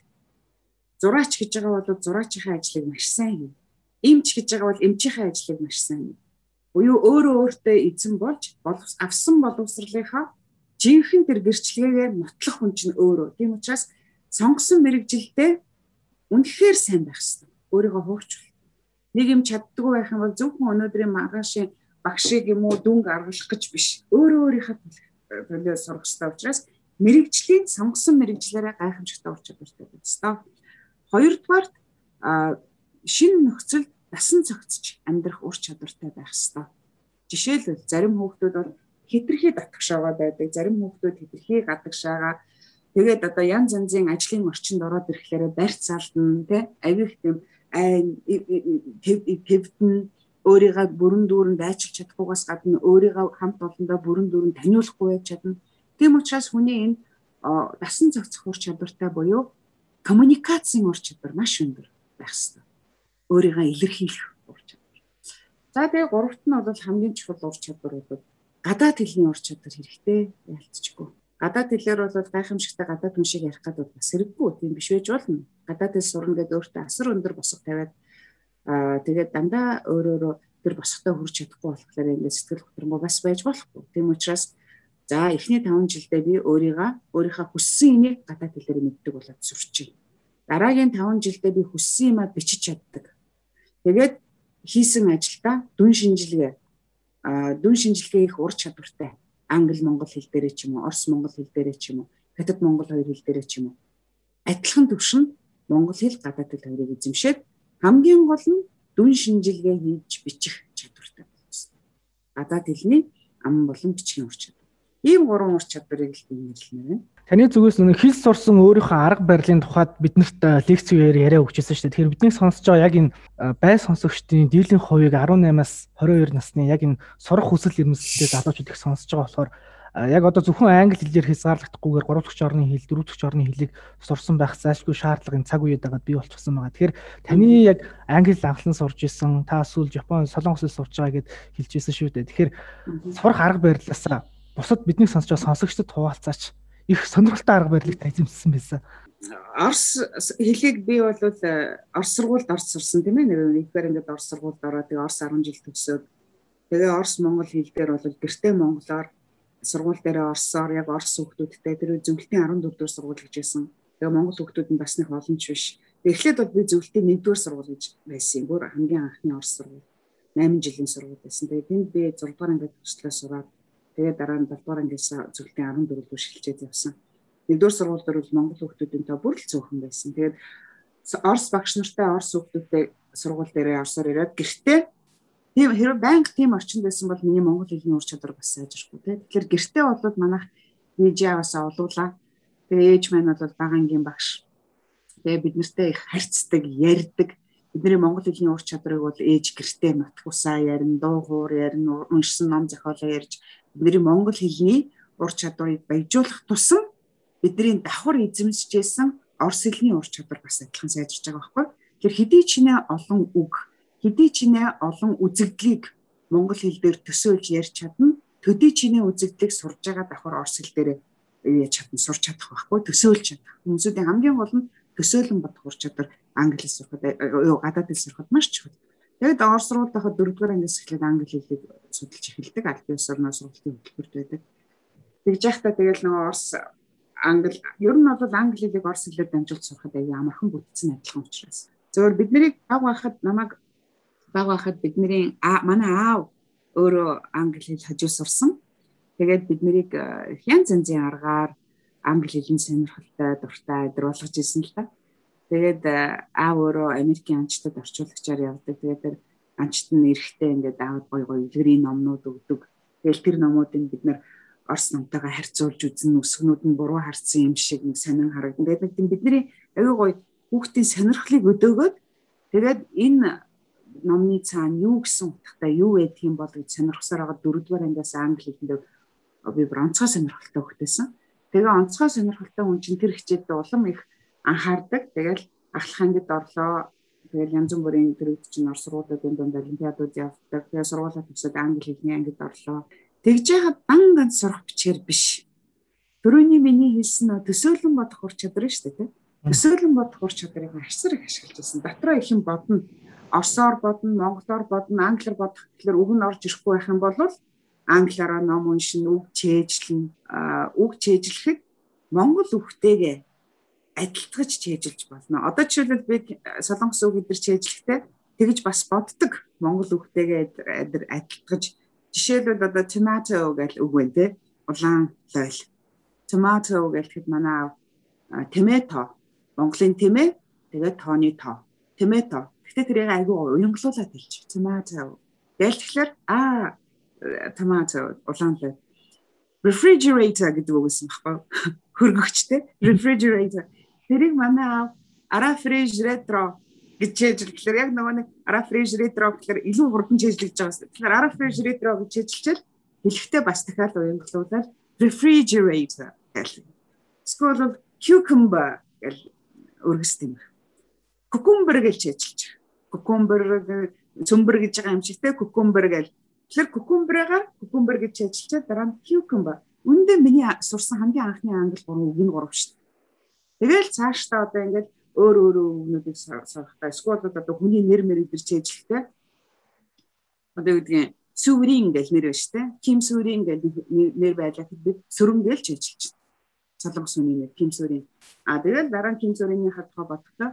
Зураач гэж байгаа бол зураачийн ажлыг маш сайн хий. Эмч гэж байгаа бол эмчийнхээ ажлыг маш сайн. Буюу өөрөө өөртөө эзэн болж авсан боловсролынхаа жинхэнэ тэр гэрчлэгээ нотлох хүн чинь өөрөө. Тийм учраас сонгосон мэрэгжилдээ үнэхээр сайн байх хэрэгтэй. Өөрийгөө хуурч. Нэг юм чаддгүй байх юм бол зөвхөн өнөөдрийн маргаашийн багшиг юм уу дүнг аргалах гэж биш. Өөрөө өөрийнхөө төлөө сурах хэрэгтэй учраас мэрэгжлийн сонгосон мэрэгжлээрээ гайхамшигтай ур чадвартай байх хэрэгтэй. Хоёрдугаар шинэ нөхцөлд насан цогцож амьдрах ур чадвартай байх хэрэгтэй. Жишээлбэл зарим хүүхдүүд бол хитрхи татгшаагаа байдаг. Зарим хүүхдүүд хитрхи гадагшаагаа тэгээд одоо янз янзын ажлын орчинд ороод ирэхлээр барьц алдна тий авих тийм айн твдэн өөрийгөө бүрэн дүүрэн дайчилж чадахгүйгаас гадна өөрийгөө хамт олондоо бүрэн дүүрэн таниулахгүй байж чадна. Тийм учраас хүний энэ дасан зохицох ур чадвартай буюу коммуникацийн ур чадвар маш өндөр байх хэрэгтэй. Өөрийгөө илэрхийлэх ур чадвар. За тэгээ гуравт нь бол хамгийн чухал ур чадвар бол гадаад хэлний ур чадвар хэрэгтэй ялцчихгүй. Гадаад хэлээр бол гайхамшигтай гадаад хүн шиг ярих гэдэг бас хэрэггүй тийм биш байж болно. Гадаад хэл сурна гэдэг өөртөө асар өндөр босго тавиад аа тэгээд дандаа өөрөөрөө тэр босготой хүрч чадахгүй болохоор ингээд сэтгэл хөдлөмбө бас байж болохгүй. Тийм учраас за эхний 5 жилдээ би өөрийгөө өөрийнхөө хүссэн энийг гадаад хэлээр мэддэг болоод сурчээ. Дараагийн 5 жилдээ би хүссэн юмаа бичиж чаддаг. Тэгээд хийсэн ажилдаа дүн шинжилгээ дүн шинжилгээ их ур чадвартай. Англи монгол хэл дээрээ ч юм уу, орос монгол хэл дээрээ ч юм уу, хятад монгол хоёр хэл дээрээ ч юм уу. Адилхан төвшин монгол хэл гадаад хэл хоёрыг эзэмшээд хамгийн гол нь дүн шинжилгээ хийж бичих чадвартай болсон. Гадаад хэлний ам болон бичгийн ур чадвар. Ийм гурван ур чадварыг л нэрлэнэ. Таны зүгээс нэг хэл сурсан өөрийнхөө арга барилын тухайд биднэрт лекцээр яриа өгчээсэн шүү дээ. Тэгэхээр бидний сонсож байгаа яг энэ бай сонсогчдын дийлэн хувийг 18-аас 22 насны яг энэ сурах хүсэл эрмэлзэлтэй залуучууд их сонсож байгаа болохоор яг одоо зөвхөн англи хэлээр хязгаарлагдахгүйгээр 3 дахь орны хэл, 4 дахь орны хэлийг сурсан байх зайлшгүй шаардлагын цаг үед байгаад бий болчихсон байгаа. Тэгэхээр таны яг англи анхлан сурж исэн, та эсвэл Япон, Солонгос хэл сурж байгаа гэд хэлж исэн шүү дээ. Тэгэхээр сурах арга барилаасаа бусад бидний сонсож байгаа сонсогчдод хуваалцаач их сонирхолтой арга барилыг эзэмссэн байсан. Орс хэлийг би бол э, Орос сургуульд орж сурсан тийм ээ. Нэг ихээр ингээд Орос сургуульд ороод тэгээ Орос 10 жил төгсөөд тэгээ Орос Монгол хэл дээр бол гэртээ монголоор сургууль дээр орсоор яг Орос хүүхдүүдтэй тэр зөвлөлтийн 14 дугаар сургууль гэж байсан. Тэгээ монгол хүүхдүүд нь бас нэг олон ч биш. Эхлээд бол би зөвлөлтийн 1 дугаар сургууль гэж байсан. Гүр хамгийн анхны Орос сургууль 8 жилийн сургууль байсан. Тэгээ тэнд би 6 дугаар ангид төслөө сураад Тэгээд дараа нь 7 дугаар ангиас зөвлөлтийн 14 дэх шилжээд явсан. Нэгдүгээр сургууль дээр бол Монгол хүүхдүүдийн тоо бүр л цөөхөн байсан. Тэгээд Орос багш нартай Орос хүүхдүүдтэй сургууль дээрээ орсоор ирээд гэртээ тийм хэрэг банк тийм орчинд байсан бол миний монгол хэлний ур чадвар бас сайжрахгүй тийм. Тэгэхээр гэртээ болоод манайх ээжээс олуулаа. Тэгээ ээж маань бол багангийн багш. Тэгээ бид нартэй их харьцдаг, ярьдаг бидний монгол хэлний ур чадварыг бол ээж гэртээ нотхусаа ярина, дуу хоор ярина, уншсан ном зохиолоо ярьж бидний монгол хэлний ур чадварыг баяжуулах тусам бидний давхар эзэмсэжсэн орос хэлний ур чадвар бас адилхан сайжирч байгаа байхгүй. Тэгэхээр хэдий чинээ олон үг, хэдий чинээ олон үзэгдлийг монгол хэл дээр төсөөлж ярьж чадна, төдий чинээ үзэгдлийг сурж байгаа давхар орос хэл дээр яаж чадна, сурч чадах байхгүй, төсөөлж чадах. Хүмүүсийн хамгийн гол нь төсөөлөн бодох ур чадвар англи хэл сурахад юу гадаад хэл сурахад маш чухал. Тэгээд орос руу дахад дөрөвдүгээр ангиас эхлээд англи хэлийг судалж эхэлдэг. Аль бие орноо сургалтын хөтөлбөрт байдаг. Тэгж яхтаа тэгэл нөгөө орос англи ер нь бол англи хэлийг орос хэлээр дамжуулж сурахад аяа амархан бүтцэн адилхан учраас. Зөвөр биднийг баг байхад намайг баг байхад бидний манай аав өөрөө англи хэл хажуу сурсан. Тэгээд бид нарыг янз янзын аргаар англи хэлний сонирхолтой дуртай болгож ирсэн л та. Тэгээд аав өөрөө Америкийн анчтад орчуулагчаар явдаг. Тэгээд тэр анчт нь эрэхтэй ингээд аав гой гой илгэрийн номнууд өгдөг. Тэгэл тэр номуудыг бид нэр Орос номтойгоо харьцуулж үзэн өсгнүүд нь буруу харцсан юм шиг нэг сонин харагдана. Тэгээд нэг бидний аюу гой хүүхдийн сонирхлыг өдөөгөөд тэгээд энэ номны цаана юу гэсэн утгатай юу байдаг юм бол гэж сонирхсоор байгаа дөрөвдүгээр ангиас англи хэлэндээ би бронцгой сонирхолтой хөхтэйсэн. Тэгээ онцгой сонирхолтой хүн чинь тэр хичээлд улам их анхаардаг. Тэгэл ахлах ангид орлоо. тэгэл янз бүрийн төрөвд чинь ор сургуулиудын дунд олимпиадууд явдаг. Тэгээ сургуулаа төгсөөд англи хэлний ангид орлоо. Тэгж яхад дан ганц сурах бичгээр биш. Төрөний миний хэлсэн төсөөлөн бодох ур чадвар шүү дээ. Төсөөлөн бодох ур чадрыг ашсар их ашиглаж байсан. Дотроо их юм бодно. Орсоор бодно, монголоор бодно, англиар бодох гэхэлэр үг нь орж ирэхгүй байх юм бол англиараа ном уншин, үг чэйжлэн, үг чэйжлэхэд монгол үгтэйгээ адилтгаж чэйжилж болно. Одоо жишээлбэл би солонгос үг эдэр чэйжлэхдээ тэгж бас боддог. Монгол үгтэйгээ адилтгаж жишээлбэл одоо tomato гэх үг байна те. Улаан лойл. Tomato гэхэд манай tomato Монголын тэмээ тэгээд тооны тоо. Tomato. Гэхдээ тэрийг айгүй уянгалуулаад хэлчих. Tomato. Гээл тэгэхээр а tomato улаан лойл. Refrigerator гэдэг үг гэсэн баггүй. <laughs> Хөргөгчтэй. Refrigerator. Тэрийг манай аав ара фрижератор гэж чэжлэхээр яг нөгөө нэг ара фрижератор гэхээр илүү хурдан чэжлэж байгаа юм. Тэгэхээр ара фрижератор гэж чэжлчихэл хэлэхдээ бас дахиад уянгалуулаад refrigerator гэх. Эсвэл cucumber гэж өргөсдөг юм. Cucumber гэж чэжлэж. Cucumber цөмбөр гэж байгаа юм шиг те cucumber гэж. Тэгэхээр cucumber-ага cucumber гэж чэжлчихэд дараа нь cucumber. Үндэ миний сурсан хамгийн анхны англи гурван үг нь гурав шүү дээ. Тэгэл цаашдаа одоо ингээд өөр өөр өгнүүдийг сурахтаа эсвэл одоо хүний нэр мэр идэрч ээжлэхтэй одоо гэдгийг сүврийн гэл нэр байна шүү дээ. Ким сүврийн гэл нэр байлаа би сөрөн гээл ч ээжлэж байна. Солонгос хүний нэр Ким сүврийн. А тэгэл дараа нь Ким сүврийн хатгаа бодохдоо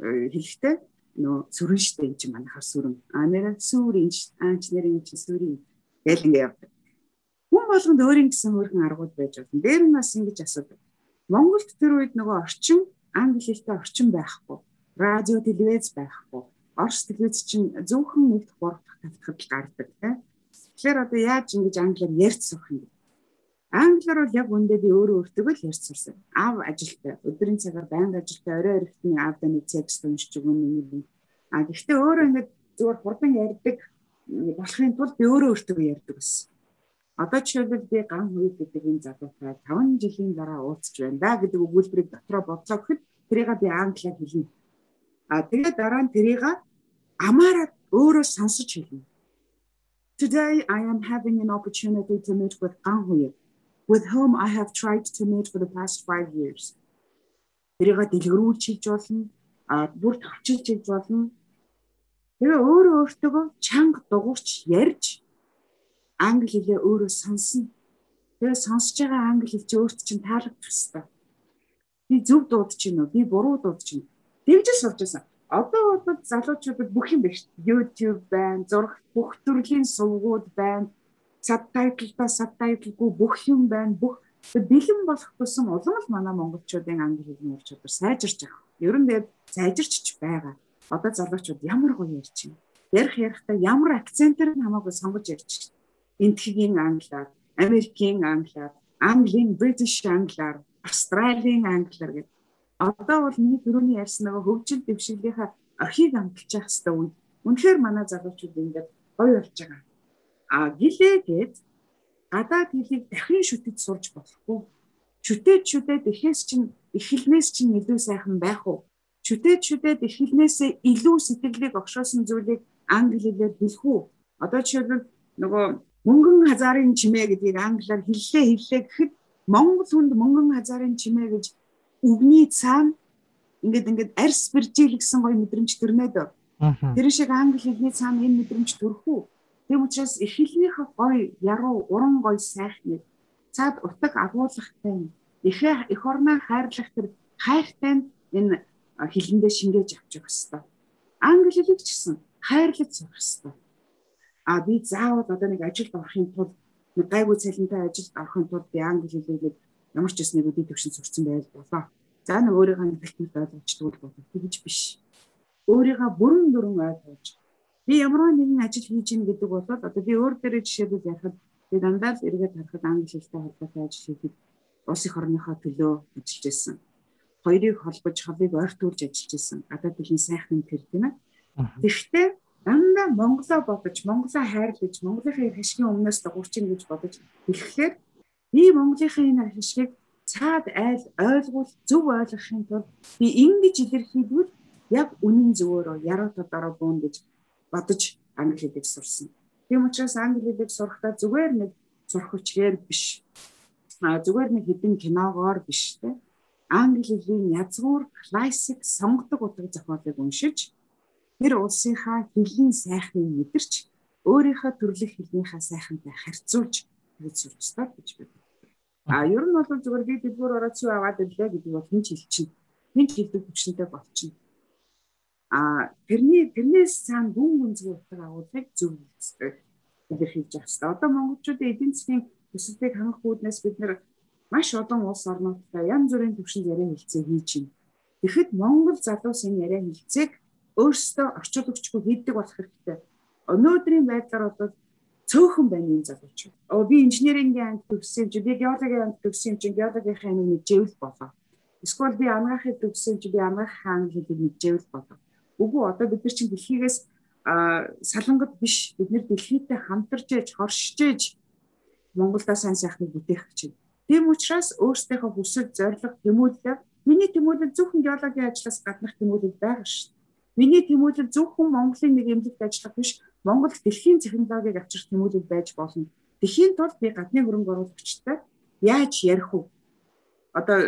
э, хэлэхдээ нөө сүрэн штэ энэ чинь манайхаар сүрэн. А нэр сүрийн аач нэр энэ чинь сүрийн гэл ингэ явдаг. Хүн болгонд өөрийн гэсэн хөргөн аргууд байж болно. Дээр нь бас ингэж асуудаг Монголд тэр үед нөгөө орчин англи хэлтэй орчин байхгүй. Радио, телевиз байхгүй. Орос телевиз чинь зөвхөн нэгт 3 дахь тавтахад гардаг тийм. Тэгэхээр одоо яаж ингэж англиар ярьж сурах юм бэ? Англиар бол яг үндэ би өөрөө өөртөө л ярьж сурсан. Аав ажилтай, өдрийн цагаар байнга ажилтай, орой өрхтний аавдаа нэг текст уншиж өгнө юм. А гэхдээ өөрөө ингэж зүгээр хурдан ярьдаг болохын тулд би өөрөө өөртөө ярьдаг гэсэн. Одоо жишээлбэл би ган хүйд гэдэг энэ залуутай 5 жилийн дараа уулзч байна да гэдэг өгүүлбэрийг дотроо бодлоо гэхэд тэрийг би англиар хэлнэ. А тэгээд дараа нь тэрийг амаараа өөрөө сонсож хэлнэ. Today I am having an opportunity to meet with Gang Hui with whom I have tried to meet for the past 5 years. Тэрийг дэлгэрүүлж хийж болно. А бүр тавчилж хийж болно. Тэгээ өөрөө өөртөө чанга дугуйч ярьж англи хэлээ өөрөө сонсно. Тэгээ сонсож байгаа англи хэл чи өөрт чинь таалагдах хэрэгтэй. Би зөв дуудаж байна уу? Би буруу дуудаж байна. Тэгж л сурч байсан. Одоо бол залуучуудад бүх юм байна шүү. YouTube байна, зураг бүх төрлийн сувгууд байна. Subtitle-та subtitle-гүй бүх юм байна. Бүх бэлэн болох тусам улам л манай монголчуудын англи хэлний ур чадвар сайжирч байгаа. Ер нь тэгээд сайжирч байгаа. Одоо залуучууд ямар гоё ярьж байна. Ярих ярихтаа ямар акцентээр хамаагүй сонгож ярьж байна энтхийн англиар, Америкийн англиар, Английн British англиар, Австралийн англиар гэдэг. Одоо бол миний түрүүний ярьсан нөгөө хөгжил дэвшиглийнхаа орхийг амталж явах хэрэгтэй үед үнэхээр манай залуучууд ингээд гоё болж байгаа. А гэлээгээд гадаад хэлийг дахин шүтэж сурж болохгүй. Шүтээд шүтээд эхээс чинь эхлэнээс чинь илүү сайхан байх уу? Шүтээд шүтээд эхлэнээсээ илүү сэтгэлийг огшоосон зүйлийг англи хэлээр хэлэх үү? Одоо жишээлбэл нөгөө мөнгөн хазаарын чимээ гэдгийг англиар хэллээ хэллээ гэхэд монгол хүнд мөнгөн хазаарын чимээ гэж үгний цаана ингээд ингээд арс бэржил гэсэн гоё мэдрэмж төрнөд. Тэр шиг англи хэлний цаана энэ мэдрэмж төрөх үү? Тийм учраас их хэлнийхээ гоё яруу уран гоё сайхныг цаад утаг агуулгатай ихэ эх орноо хайрлах тэр хайртай энэ хэлэндээ шингээж авч явах хэрэгтэй. Англи хэлийг ч гэсэн хайрлаж сурах хэрэгтэй а би заавал одоо нэг ажилд орохын тулд нэг гайгүй цалинтай ажилд орохын тулд би англи хэлийг ямар ч нэг үди төвшин сурцсан байл болоо. За нэг өөрийнхөө бэлтгэл ойлгочтгүй бол тэгж биш. Өөрийгөө бүрэн дүрэн ойлгож би ямар нэгэн ажил хийж ийн гэдэг бол одоо би өөр дээрээ жишээлбэл ярихад би дандаа л эргээд харахад англи хэлтэй холбоотой ажил хийхэд улс их орныхоо төлөө ажиллаж байсан. Хоёрыг холбож холыг ойртуулж ажиллаж байсан. Гадаад хэлний сайхан тэр тийм ээ. Тэгэхдээ дандаа монголоо бодож, монголоо хайрлаж, монголынхаа хашгийн өмнөөс дагуурчин гэж бодож хэлэхээр би монголынхаа энэ хашгийг цаад айл ойлгуул зөв ойлгохын тулд би ингэж илэрхийлвэл яг үнэн зөвөөрөө яруу тодороо буун гэж бодож англи хэлийг сурсан. Тийм учраас англи хэлийг сурахдаа зүгээр нэг сурах хүчээр биш. Зүгээр нэг хэдэн киногоор биш те. Англи хэлний язгуур классик сонгодог утга зохиолыг уншиж тэр улсынхаа хэлний сайхныг мэдэрч өөрийнхөө төрлөх хэлнийхаа сайхантай харьцуулж хэрэгтэй гэж би А ер нь бол зүгээр би дэлгүүр ороод цүү аваад ирлээ гэдэг бол хинч хэлчин. Хинч хэлдэг хүчнтэй болчихно. А тэрний тэрнээс цаана гүн гүнзгий утга агуулгыг зөв илэрхийлж явах хэрэгтэй. Одоо монголчуудын эдийн засгийн төсөлтийг хангах үүднээс бид нэр маш олон улс орнуудтай янз бүрийн төвшөнд яриа хэлцээ хийж байна. Тэгэхэд монгол залуусын яриа хэлцээг өөрсдөө орчууд өгчгүй хийдэг болох хэрэгтэй. Өнөөдрийн байдлаар бол цөөхөн байна энэ залуучууд. Оо би инженерингийн анги төгссөн чи би геологийн анги төгссөн чи геологийн анги мэджээвэл болоо. Эсвэл би анагаахыг төгссөн чи би анагаах анги хэлийг мэджээвэл болоо. Үгүй одоо бид нар чинь дэлхийгээс салангат биш бид нар дэлхийдээ хамтарч ээж хоршиж ээж Монголда сайн сайхныг бүтээх гэж байна. Тийм учраас өөрсдийнхөө хүсэл зорилго тэмүүлэл миний тэмүүлэл зөвхөн геологийн ажлаас гаднах тэмүүлэл байгаа шүү. Миний тэмүүлэл зөвхөн Монголын нэг эмнэлэгт ажиллах биш Монгол дэлхийн технологиг авчрах тэмүүлэл байж болно. Тэхийн тулд би гадны хөрөнгө оруулагчтай яаж ярих вэ? Одоо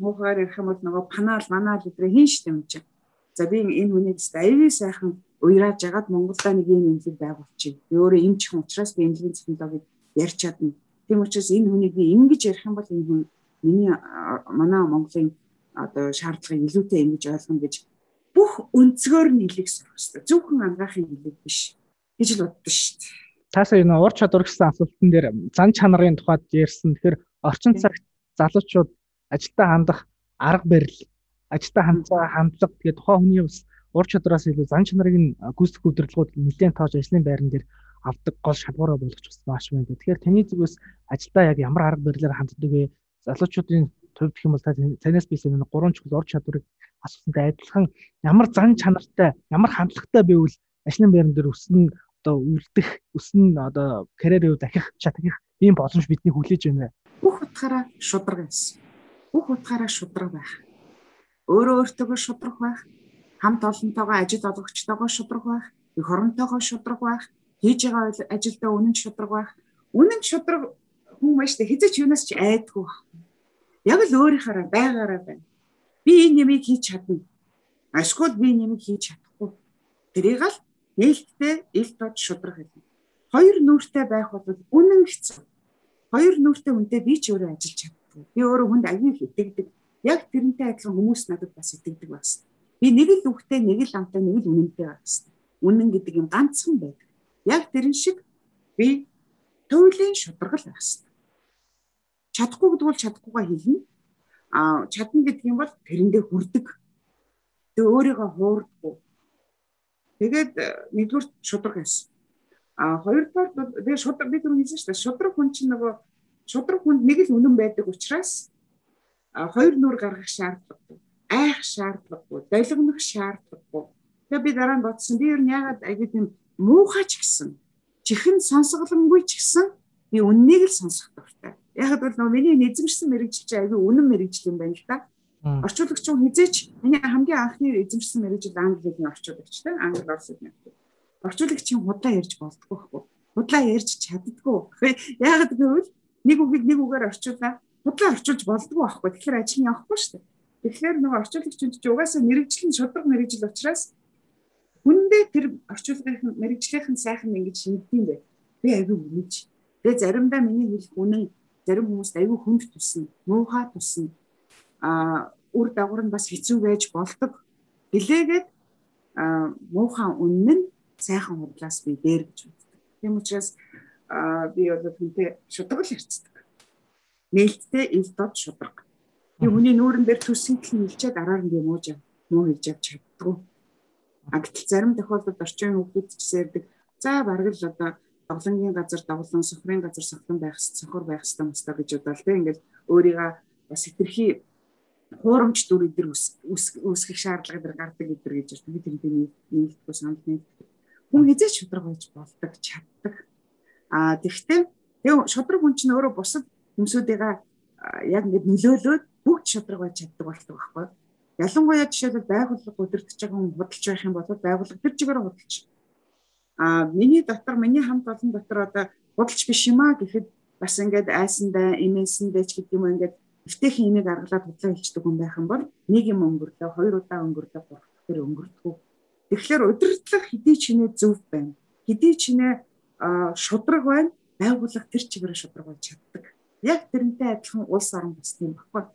муухайгаар ярих юм бол нөгөө панаал манаал гэдрээ хийн штэ юм чинь. За би энэ хүнийг аюулгүй сайхан уйрааж агаад Монголда нэг юм эмнэлэг байгуулчих. Би өөрөө эмчих учраас би эмнэлгийн технологиг ярьж чадна. Тийм учраас энэ хүнийг би ингэж ярих юм бол энэ хүн миний манай Монголын одоо шаардлагыг илүүтэй ингэж ойлгоно гэж бүх өнцгөр нь хэлэх хэрэгтэй. Зөвхөн ангаахын хэлэг биш гэж л боддоо шүү дээ. Таасаа энэ ур чадвар гэсэн асуултан дээр зан чанарын тухайд ярьсан. Тэгэхээр орчин цагт залуучууд ажилдаа хандах арга барил, ажилдаа хандсан хандлага тэгээ тухайн хүний ус ур чадвараас илүү зан чанарыг нь гүйцэтгэх удирдлагууд нэлээд тоож ажлын байран дээр авдаг гол шалгуураа болгож бас маш байна. Тэгэхээр таны зүгээс ажилдаа яг ямар арга барилаар ханддаг вэ? Залуучуудын төвд гэх юм бол танаас бийсэн нэг гурван чухал ур чадварыг асуусантай адилхан ямар зан чанартай, ямар хандлагатай байвал ажлын байран дээр өснө одоо үлдэх, өснө одоо карьерээ дахих, чадах ийм боломж бидний хүлээж байна. Бүх утгаараа шудраг байсан. Бүх утгаараа шудраг байх. Өөрөө өөртөөгөө шудраг байх, хамт олонтойгоо ажил олгогчтойгоо шудраг байх, эх оронтойгоо шудраг байх, хийж байгаа ажилдаа үнэн шудраг байх. Үнэн шудраг хүн маш тэ хизээч юунаас ч айдгүй. Яг л өөрийнхаараа байгаараа байна. Би энэ нэмийг хийж чадна. Ашгүй би нэмийг хийж чадахгүй. Тэрийг л нээлттэй ил тод шудрах хэлнэ. Хоёр нүртэй байх бол үнэн хэцүү. Хоёр нүртэй хүнтэй би ч өөрөө ажиллаж чаддгүй. Би өөрөө хүнд аян хитэгдэг. Яг тэрнтэй адилхан хүмүүс надад бас итгэдэг байна. Би нэг л үхтэй, нэг л амтай, нэг л үнэнтэй байна. Үнэн гэдэг юм ганцхан байдаг. Яг тэрэн шиг би төвлийн шударгал байх. Чадахгүй гэдэг бол чадахгүйгаа хэлнэ. А чадна гэдэг юм бол тэрэндээ хүрдэг. Тэгээ өөрийгөө хуурдаггүй Тэгээд э, нэгдүгээр шудраг байсан. А хоёрдугаар тэгээ шудраг бид түрүү хэлсэн шүү дээ. Шудраг хүн чинь нөгөө шудраг хүнд нэг л үнэн байдаг учраас хоёр нүр гаргах шаардлагагүй. Айх шаардлагагүй, долгинох шаардлагагүй. Тэгээ би дараа нь бодсон. Би ер нь ягаад аягүй тийм муухайч гэсэн. Чихэн сонсголонгүй ч гэсэн би үннийг л сонсох дуртай. Яг бол нөгөө миний эзэмшсэн мэрэгжил чи аягүй үнэн мэрэгжил юм байна л да. Орчуулагч нь хизээч миний хамгийн анхны эзэмшсэн мэрэгжил англи хэлний орчуулагч те англи орс хэлний. Орчуулагч нь худлаа ярьж болдгоо байхгүй. Худлаа ярьж чаддггүй. <laughs> Яагаад гэвэл нэг үгийг нэг үгээр орчуулаа худлаа орчуулж болдгоо байхгүй. Тэгэхээр ажил нь явахгүй шүү дээ. Тэгэхээр нөгөө орчуулагч нь ч угаасаа мэрэгжил нь шудраг мэрэгжил учраас хүндээ тэр орчуулагын мэрэгжлийнхэн сайхан ингэж шингэдэм бай. Би аягүй үнэж. Тэгээ заримдаа миний хэлэх үнэн зарим хүмүүст аягүй хүнд тусна, муухай тусна а үр дагавар нь бас хэцүү байж болдог. Билээгээд муухан үнэн нь сайхан хурлаас би дээр гэж үздэг. Тийм учраас би бол хүнтэй шудраг л ярьцдаг. Нээлттэй ил дод шудраг. Би хүний нүүрэн дээр төссөн гэл нэлчээд араар нь мууж муу хэлж авч чаддгүй. А гэтэл зарим тохиолдолд орчин хүмүүс ч сэрдэг. За бараг л одоо тоглонгийн газар тоглон, сохрын газар сохрон байх, сохор байх хэрэгтэй байна гэж бодлоо. Тэг ингээд өөрийгөө бас хэтэрхий хуурамч дүр эдэр үүсгэх шаардлага эдэр гардаг эдэр гэж байна. Би тэрнтэй нийлдэхгүй санал нийлдэг. Хүн хизээч шудраг байж болдог, чаддаг. Аа тэгвэл тэгээ шудраг хүн чинь өөрөө бусад хүмүүсүүдээ яг ингэ нөлөөлөөд бүгд шудраг байж чаддаг болдог байхгүй. Ялангуяа жишээлбэл байгууллага удирдах байгаа хүн худалдаж байх юм бол байгууллага тэр чигээр худалдаж. А миний дотор миний хамт олон дотор одоо худалдаж биш юм а гэхэд бас ингээд айсандаа имээсэндээ ч гэдэг юм ингээд эвтэйхэн имийг аргалаад худлаа хэлчихдэг хүн байх юм бол нэг юм өнгөрлөө, хоёр удаа өнгөрлөө, гурав дахь өнгөрдгөө. Тэгэхээр удирдлага хэдий чинээ зөв байна. Хэдий чинээ шудраг байна, байгууллага тэр чигээр шудраг болж чаддаг. Яг тэрнтэй адилхан улс орон бас тийм баггүй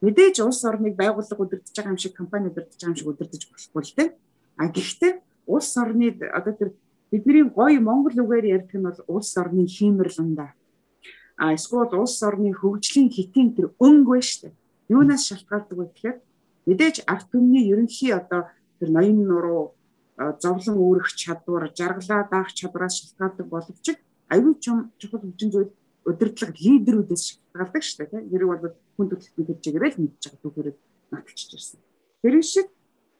Мэдээж улс орныг байгууллага удирдах байгаа юм шиг компани удирдах байгаа юм шиг удирдах болохгүй л дээ. А гэхдээ улс орны одоо тэр бидний гоё монгол үгээр ярьдаг нь бол улс орны хиймэрлэндаа. А эсвэл улс орны хөгжлийн хитийн тэр өнг байна шүү дээ. Юунаас шалтгаалдаг вэ гэхээр мэдээж ард түмний ерөнхий одоо тэр ноён нуруу зовлон үүрэх чадвар, жаргалаа даах чадвараас шалтгаалдаг боловч аюул чухал хүчин зүйл удирдлага лидерүүдээс шалтгаалдаг шүү дээ. Хэрэг бол хүн төрөлхтний тэр чигээрээ л мэдж байгаа түүхээр нотолчихж ирсэн. Тэр шиг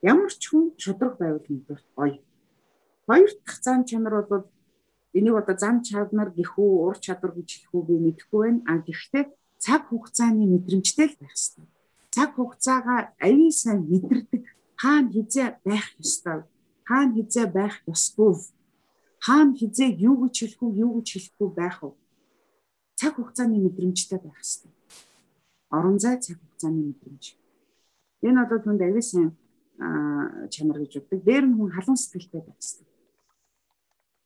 ямар ч хүн шудраг байвал нэгдүгээр гоё. Хоёр дахь зам чанар бол энийг одоо зам чанар гэх үү, ур чадвар гэж хэлэх үү би мэдэхгүй байна. А гэхдээ цаг хугацааны мэдрэмжтэй л байх хэрэгтэй. Цаг хугацаагаа аюун сайн мэдэрдэг хаана хизээ байх ёстой, хаана хизээ байх ёсгүй, хаана хизээ юу гэж хэлэх үү, юу гэж хэлэхгүй байх вэ? Цаг хугацааны мэдрэмжтэй байх хэрэгтэй орон зай цаг хугацааны мэдрэмж. Энэ одоо түнд аягүй сайн чанар гэж үздэг. Дээр нь хүн халуун сэтгэлтэй байх хэрэгтэй.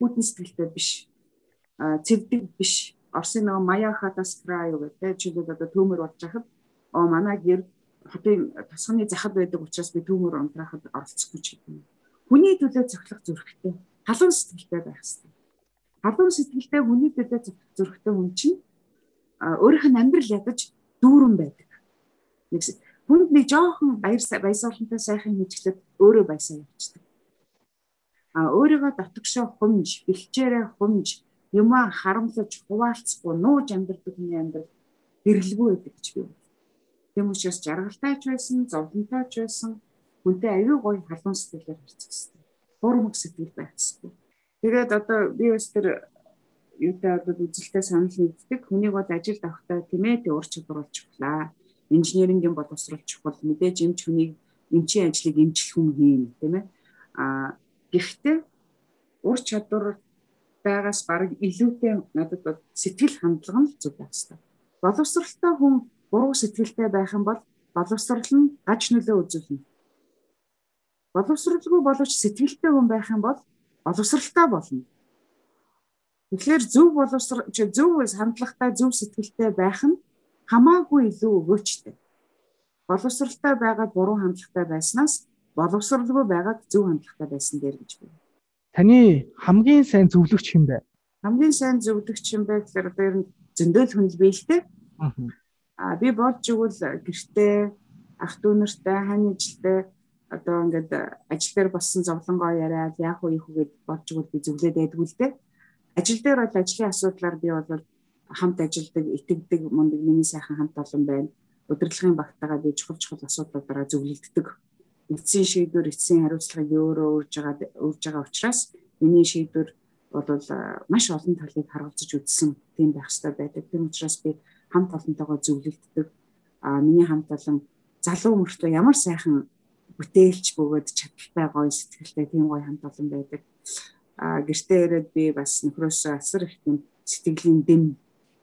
Бүтэн сэтгэлтэй биш. Цэвдэг биш. Орсын нөгөө Мая хатас край гэдэг чиглэл одоо төмөр болж хахад оо манай гэр хотын тосгоны захад байдаг учраас би төмөр унтраахад оролцохгүй ч гэдэг. Хүний төлөө зохилох зүрхтэй. Халуун сэтгэлтэй байх хэрэгтэй. Халуун сэтгэлтэй хүний төлөө зохилох зүрхтэй хүн чинь өөрийнх нь амьдрал ядаж дүүрэн байдаг. Нэг хүнд нэг жоохон баяр баясгалантай сайхан хийжлээд өөрөө баясаа явчихдаг. Өөрийгөө дотгошоо хумж, бэлчээрээ хумж, юмаа харамлаж, хуваалцахгүй нууж амьдрдаг хүний амьдрал гэрэлгүй байдаг гэж би боддог. Тэм учраас жаргалтайч байсан, зовлонтойч байсан, хүнтэй аюу гой халуун сэтгэлээр харьцдаг. Хурмаг сэтгэл байцдаг. Тэгээд одоо би бас тэр юутай бол үзэлтэй санал нэгддэг. Хүнийг бол ажилд авахтаа тийм ээ тий ур чадвар болж чухлаа. Инженерингийн боловсруулах чухал. Мэдээж эмч хүнийг эмчийн ажлыг эмчлэх хүн хийн тийм ээ. А гэхдээ ур чадвар байгаас баг илүүтэй надад бол сэтгэл хандлага нь зүг байх хэрэгтэй. Боловсралтай хүн буруу сэтгэлтэй байх юм бол боловсрал нь гаж нөлөө үзүүлнэ. Боловсралгүй боловч сэтгэлтэй хүн байх юм бол боловсралтай болно. Тэгэхээр зөв боловсрол зөв хандлагатай зөв сэтгэлтэй байх нь хамаагүй илүү өгөөчтэй. Боловсралтай байгаад буруу хандлагатай байснаас боловсралгүй байгаад зөв хандлагатай байсан дээр гэж байна. Таны хамгийн сайн зөвлөгч хэм бэ? Хамгийн сайн зөвлөгч юм бэ гэхээр одоо ер нь зөндөөл хүн л бий л дээ. Аа би болж игэл гэртээ ах дүү нартай хань ажилтай одоо ингээд ажил дээр болсон зовлонгоо яриад яах вэ хүүгээд болж игэл би зөвлөд байдгүй л дээ ажил дээр бол ажлын асуудлаар би бол хамт ажилдаг, итгэдэг мундаг миний сайхан хамт олон байна. Удирдлагын багтаагаа би чухал чухал асуудлуудаараа зөвлөлддөг. Эцсийн шийдвэр, эцсийн хариуцлагыг өөрөө өөрж байгаа өөрж байгаа учраас миний шийдвэр бол маш олон талыг харуулж үзсэн тийм байх хэрэгтэй байдаг. Тийм учраас би хамт олонтойгоо зөвлөлддөг. А миний хамт олон залуу мөртөө ямар сайхан бүтээлч бөгөөд чадaltaй гоё сэтгэлтэй тийм гоё хамт олон байдаг гэртээ ирээд би бас нөхрөөсөө асар их тийм сэтгэлийн дэм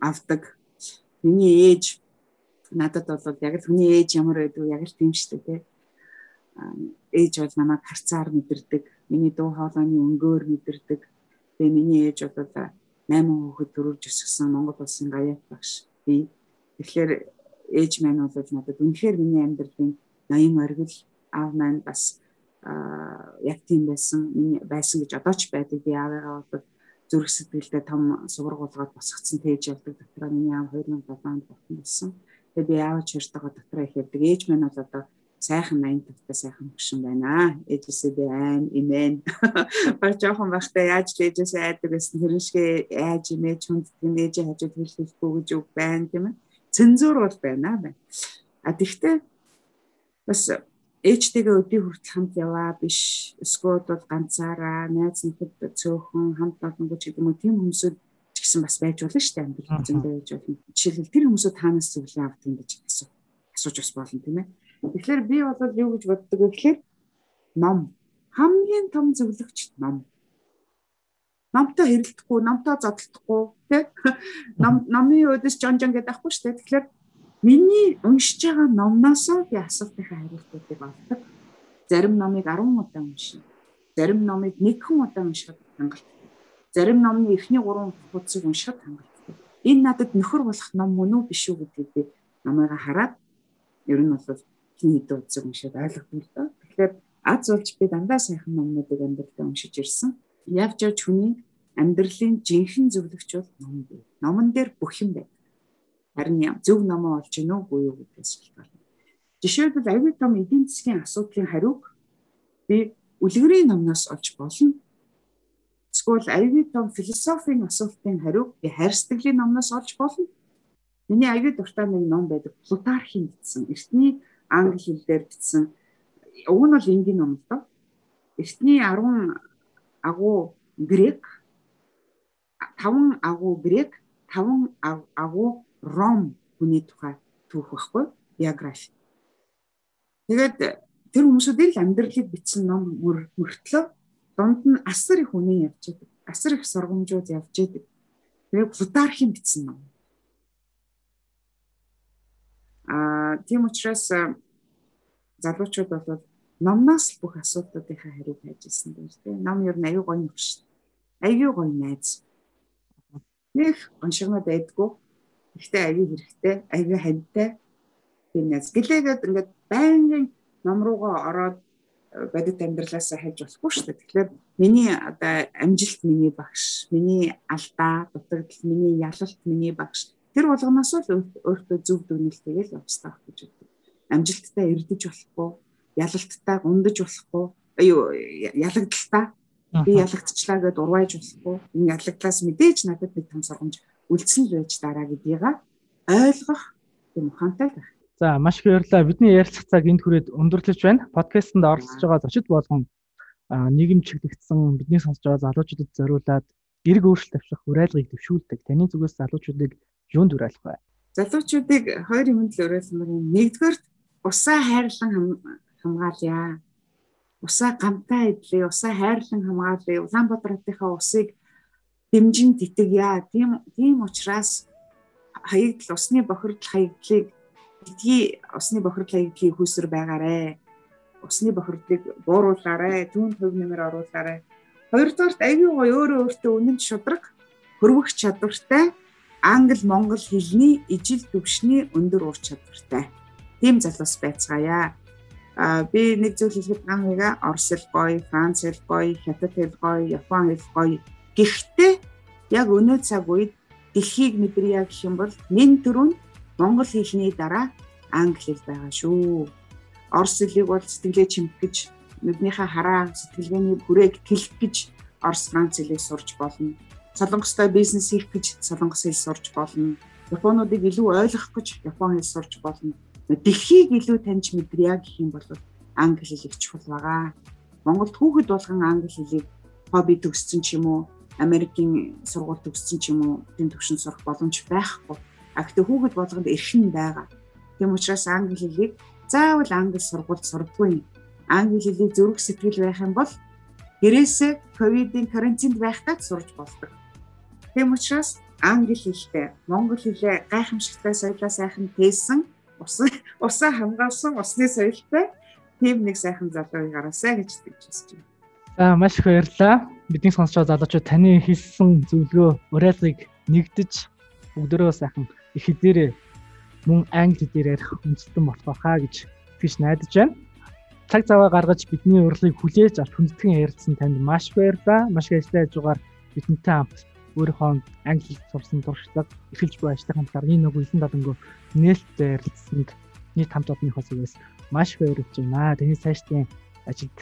авдаг. Миний ээж надад бол яг л хүний ээж ямар байдаг яг л тийм шүү дээ. Ээж бол намайг харцаар мэдэрдэг. Миний дуу хоолойны өнгөөр мэдэрдэг. Тэгээ миний ээж бол 8 хүүхэд төрүүлж өсгсөн Монгол улсын гаяат багш. Би тэгэхээр ээж маань бол надад үнэхээр миний амьдралын ноён оргил аав маань бас яг тийм байсан байсан гэж одоо ч байдаг би аавыгаа бол зүрх сэтгэлдээ том сургуулгаад босгоцсон тээж явдаг дотроо миний аав 2007 онд байсан. Тэгээ би аав чиртэйгээ дотроо их явдаг. Ээж минь бол одоо сайхан 80 тавтай сайхан хөшин байна. Ээжээсээ би айн имэн. <laughs> Баг жоохон байхдаа яаж л ээжээсээ айдаг гэсэн тэр шигээ айж имэж хүнд ээжээ хажууд хэлэхгүй гэж үг байна тийм ээ. Цензур бол байна байна. А тэгвэл бас ээжтэйгээ өдий хүртэл хамт яваа биш. Эсвэл бол ганцаараа найз нөхөд цөөхөн хамт олонгүй ч гэдэг юм уу тийм хүмүүсүүд ч гэсэн бас байж болно шүү дээ амьдрал зөндөө байж болно. Жишээлбэл тэр хүмүүсүүд таанаас зөвлөө авдаг гэж асуу. Асууж бас болно тийм ээ. Тэгэхээр би бол юу гэж боддог вэ гэхээр ном хамгийн том зөвлөгч ном. Номтой хэрэлдэхгүй, номтой зодтолдохгүй тий. Ном номын өдөс жон жон гэдэг ахгүй шүү дээ. Тэгэхээр миний уншиж байгаа номноос би асуултынхаа хариултуудыг олдог. Зарим номыг 10 удаа уншина. Зарим номыг 1 хэн удаа уншихад хангалттай. Зарим номны эхний 3 хуудсыг уншихад хангалттай. Энэ надад нөхөр болох ном мөн үү биш үү гэдгийг би номыг хараад ер нь бол хин хэдэн удаа уншаад ойлгосон л доо. Тэгэхээр аз болж би дандаа сайхан номнуудыг амьдралдаа уншиж ирсэн. Явж явж хүний амьдралын жинхэнэ зөвлөгч бол ном бий. Номон дээр бүх юм байна. Харин зөв номоо олж гинөө үгүй юу гэдгээс шалтгаална. Жишээлбэл аюул том эдийн засгийн асуудлын хариуг би үлгэрийн номноос олж болно. Эсвэл аюул том философийн асуултын хариуг би хайрцаглийн номноос олж болно. Миний аюул дуртай нэг ном байдаг. Плутархийн гэсэн. Эртний англи хэлээр бичсэн уг нь бол энгийн ном л доо. Эртний 10 агуу грек 5 агуу грек 5 агуу ром хүний тухай түүх байхгүй биографи. Тэгээд тэр хүмүүсүүдийн л амьдралыг бичсэн ном мөртлөө дунд нь асар их үнэн явж байдаг. Асар их сургамжууд явж байдаг. Тэгээд Плутархийн бичсэн ном. Аа тийм учраас залуучууд бол номноос л бүх асуудлуудынхаа хариуг хайж ирсэн дээ тийм. Ном ер нь аюу гоё юм шүү. Аюу гоё найз. Нэг уншигнаа байдгүй. Гэхдээ аюу хэрэгтэй, аюу хантай. Тийм найз. Гэлээгээд ингээд байнгын ном руугаа ороод э, бодит амьдралаасаа хайж болохгүй шүү дээ. Тэгэхээр миний одоо амжилт миний багш, миний алдаа, дутагдал, миний ялалт миний багш. Тэр болгоноос л өөртөө зөв дүгнэлтэйгээ л байх гэж боддог. Амжилттай эрдэж болохгүй ялалттай ундаж болохгүй юу ялагдaltaа би ялагдчихлаа гэдээ урвайж болохгүй энэ ялагдлаас мэдээж надад нэг том сургамж үлдсэн л байж дараа гэдгийг ойлгох юм ухаантай байх. За маш их баярлалаа. Бидний ярилцах цаг энд хүрээд өндөрлөж байна. Подкастэнд оролцож байгаа зочид болгон нийгэм чиглэгдсэн бидний сонсож байгаа залуучуудад зориулаад эрг өөрчлөлт авчрах уриалгыг төвшүүлдэг. Таны зүгээс залуучуудыг юунд уриалах вэ? Залуучуудыг хоёр юмд л уриалмаар юм. Нэгдүгээр усаа хайрлан хамгаалъя. Усаа гамтай идлээ, усаа хайрлан хамгаалъя. Улаанбаатар хотынхаа усыг дэмжин тэтгье. Тийм тийм учраас хаягдл усны бохирдол хаягдлыг битгий усны бохирдол хаягдлыг хүсэр байгаарэ. Усны бохирдлыг бууруулаарэ, түүнд хөв нэмэр оруулаарэ. Хоёрдугаарт аюу гой өөрөө өөртөө үнэн шудраг хөрвөх чадвартай англи монгол хэлний ижил төвшний өндөр ур чадвартай. Тийм залуус байцгаая. А би нэг зүйл хэлэхэд гамига орос хэл гоё, франц хэл гоё, хятад хэл гоё, япон хэл гоё. Гэхдээ яг өнөө цаг үед дэлхийг мэдрья гэх юм бол нэн төрөнд монгол хэлний дараа англи хэл байгаа шүү. Орос хэлийг бол сэтгэлээ чимтгэж, нүднийхээ хараа сэтгэлгээний бүрээг тэлэх гэж орос франц хэлийг сурч болно. Солонгостой бизнес хийх гэж солонгос хэл сурч болно. Японуудыг илүү ойлгох гэж япон хэл сурч болно дэлхийг илүү таньж мэдрья гэх юм бол англи хэлийг чухал байгаа. Монголд хүүхэд болгон англи хэлийг хобби төгссөн ч юм уу, Америкийн сургууль төгссөн ч юм уу, тэм төвшин сурах боломж байхгүй. А гэхдээ хүүхэд болгонд эрхэн байгаа. Тийм учраас англи хэлийг заавал англи сургуульд сурдаггүй. Англи хэлийг зөрөх сэтгэл байх юм бол гэрээсээ ковидын карантинд байхдаа сурж болдог. Тийм учраас англи хэлтэй монгол хэлээ гайхамшигтай соёлоо сайхан тээсэн усан усаа хамгаалсан усны соёлтой тийм нэг сайхан залууг гаргасаа гэж хэлж байна. За маш их баярлалаа. Бидний байгаа залуучууд таны хийсэн зөвлөгөө уриалгыг нэгдэж бүгдөө сайхан их хэдээрээ мөн англи хэлээр ярих үндэстэн болох хаа гэж тэгж найдаж байна. Цаг заваа гаргаж бидний урилгыг хүлээж авч хүндэтгэн ярилцсан танд маш баярлалаа. Маш их ажиллаж байгаагаар бидэнтэй хамт өөрийнхөө англи хэл сурсан туршлага эхэлж буй ажлын хамтаар энэ нөгөө 97 өнгө нээлттэй ярилцсанд нийт хамт олонныхоо зүгээс маш баярлж байна. Таны цаашдын ажилд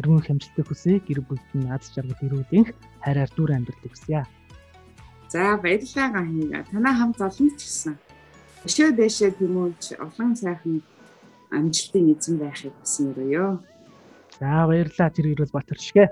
эргүүн хэмжилтийг хүсье. Гэр бүлийн аз жаргал эрүүлэнх хайраар дүр амьдрал хүсье. За баярлалаа гахинга. Танаа хамт олон ч гэсэн. Өшөө дэшээ тэмүүлж олон сайхан амжилтын эзэн байхыг хүсэн өрөөё. За баярлалаа тэр ирүүл Батар шгэ.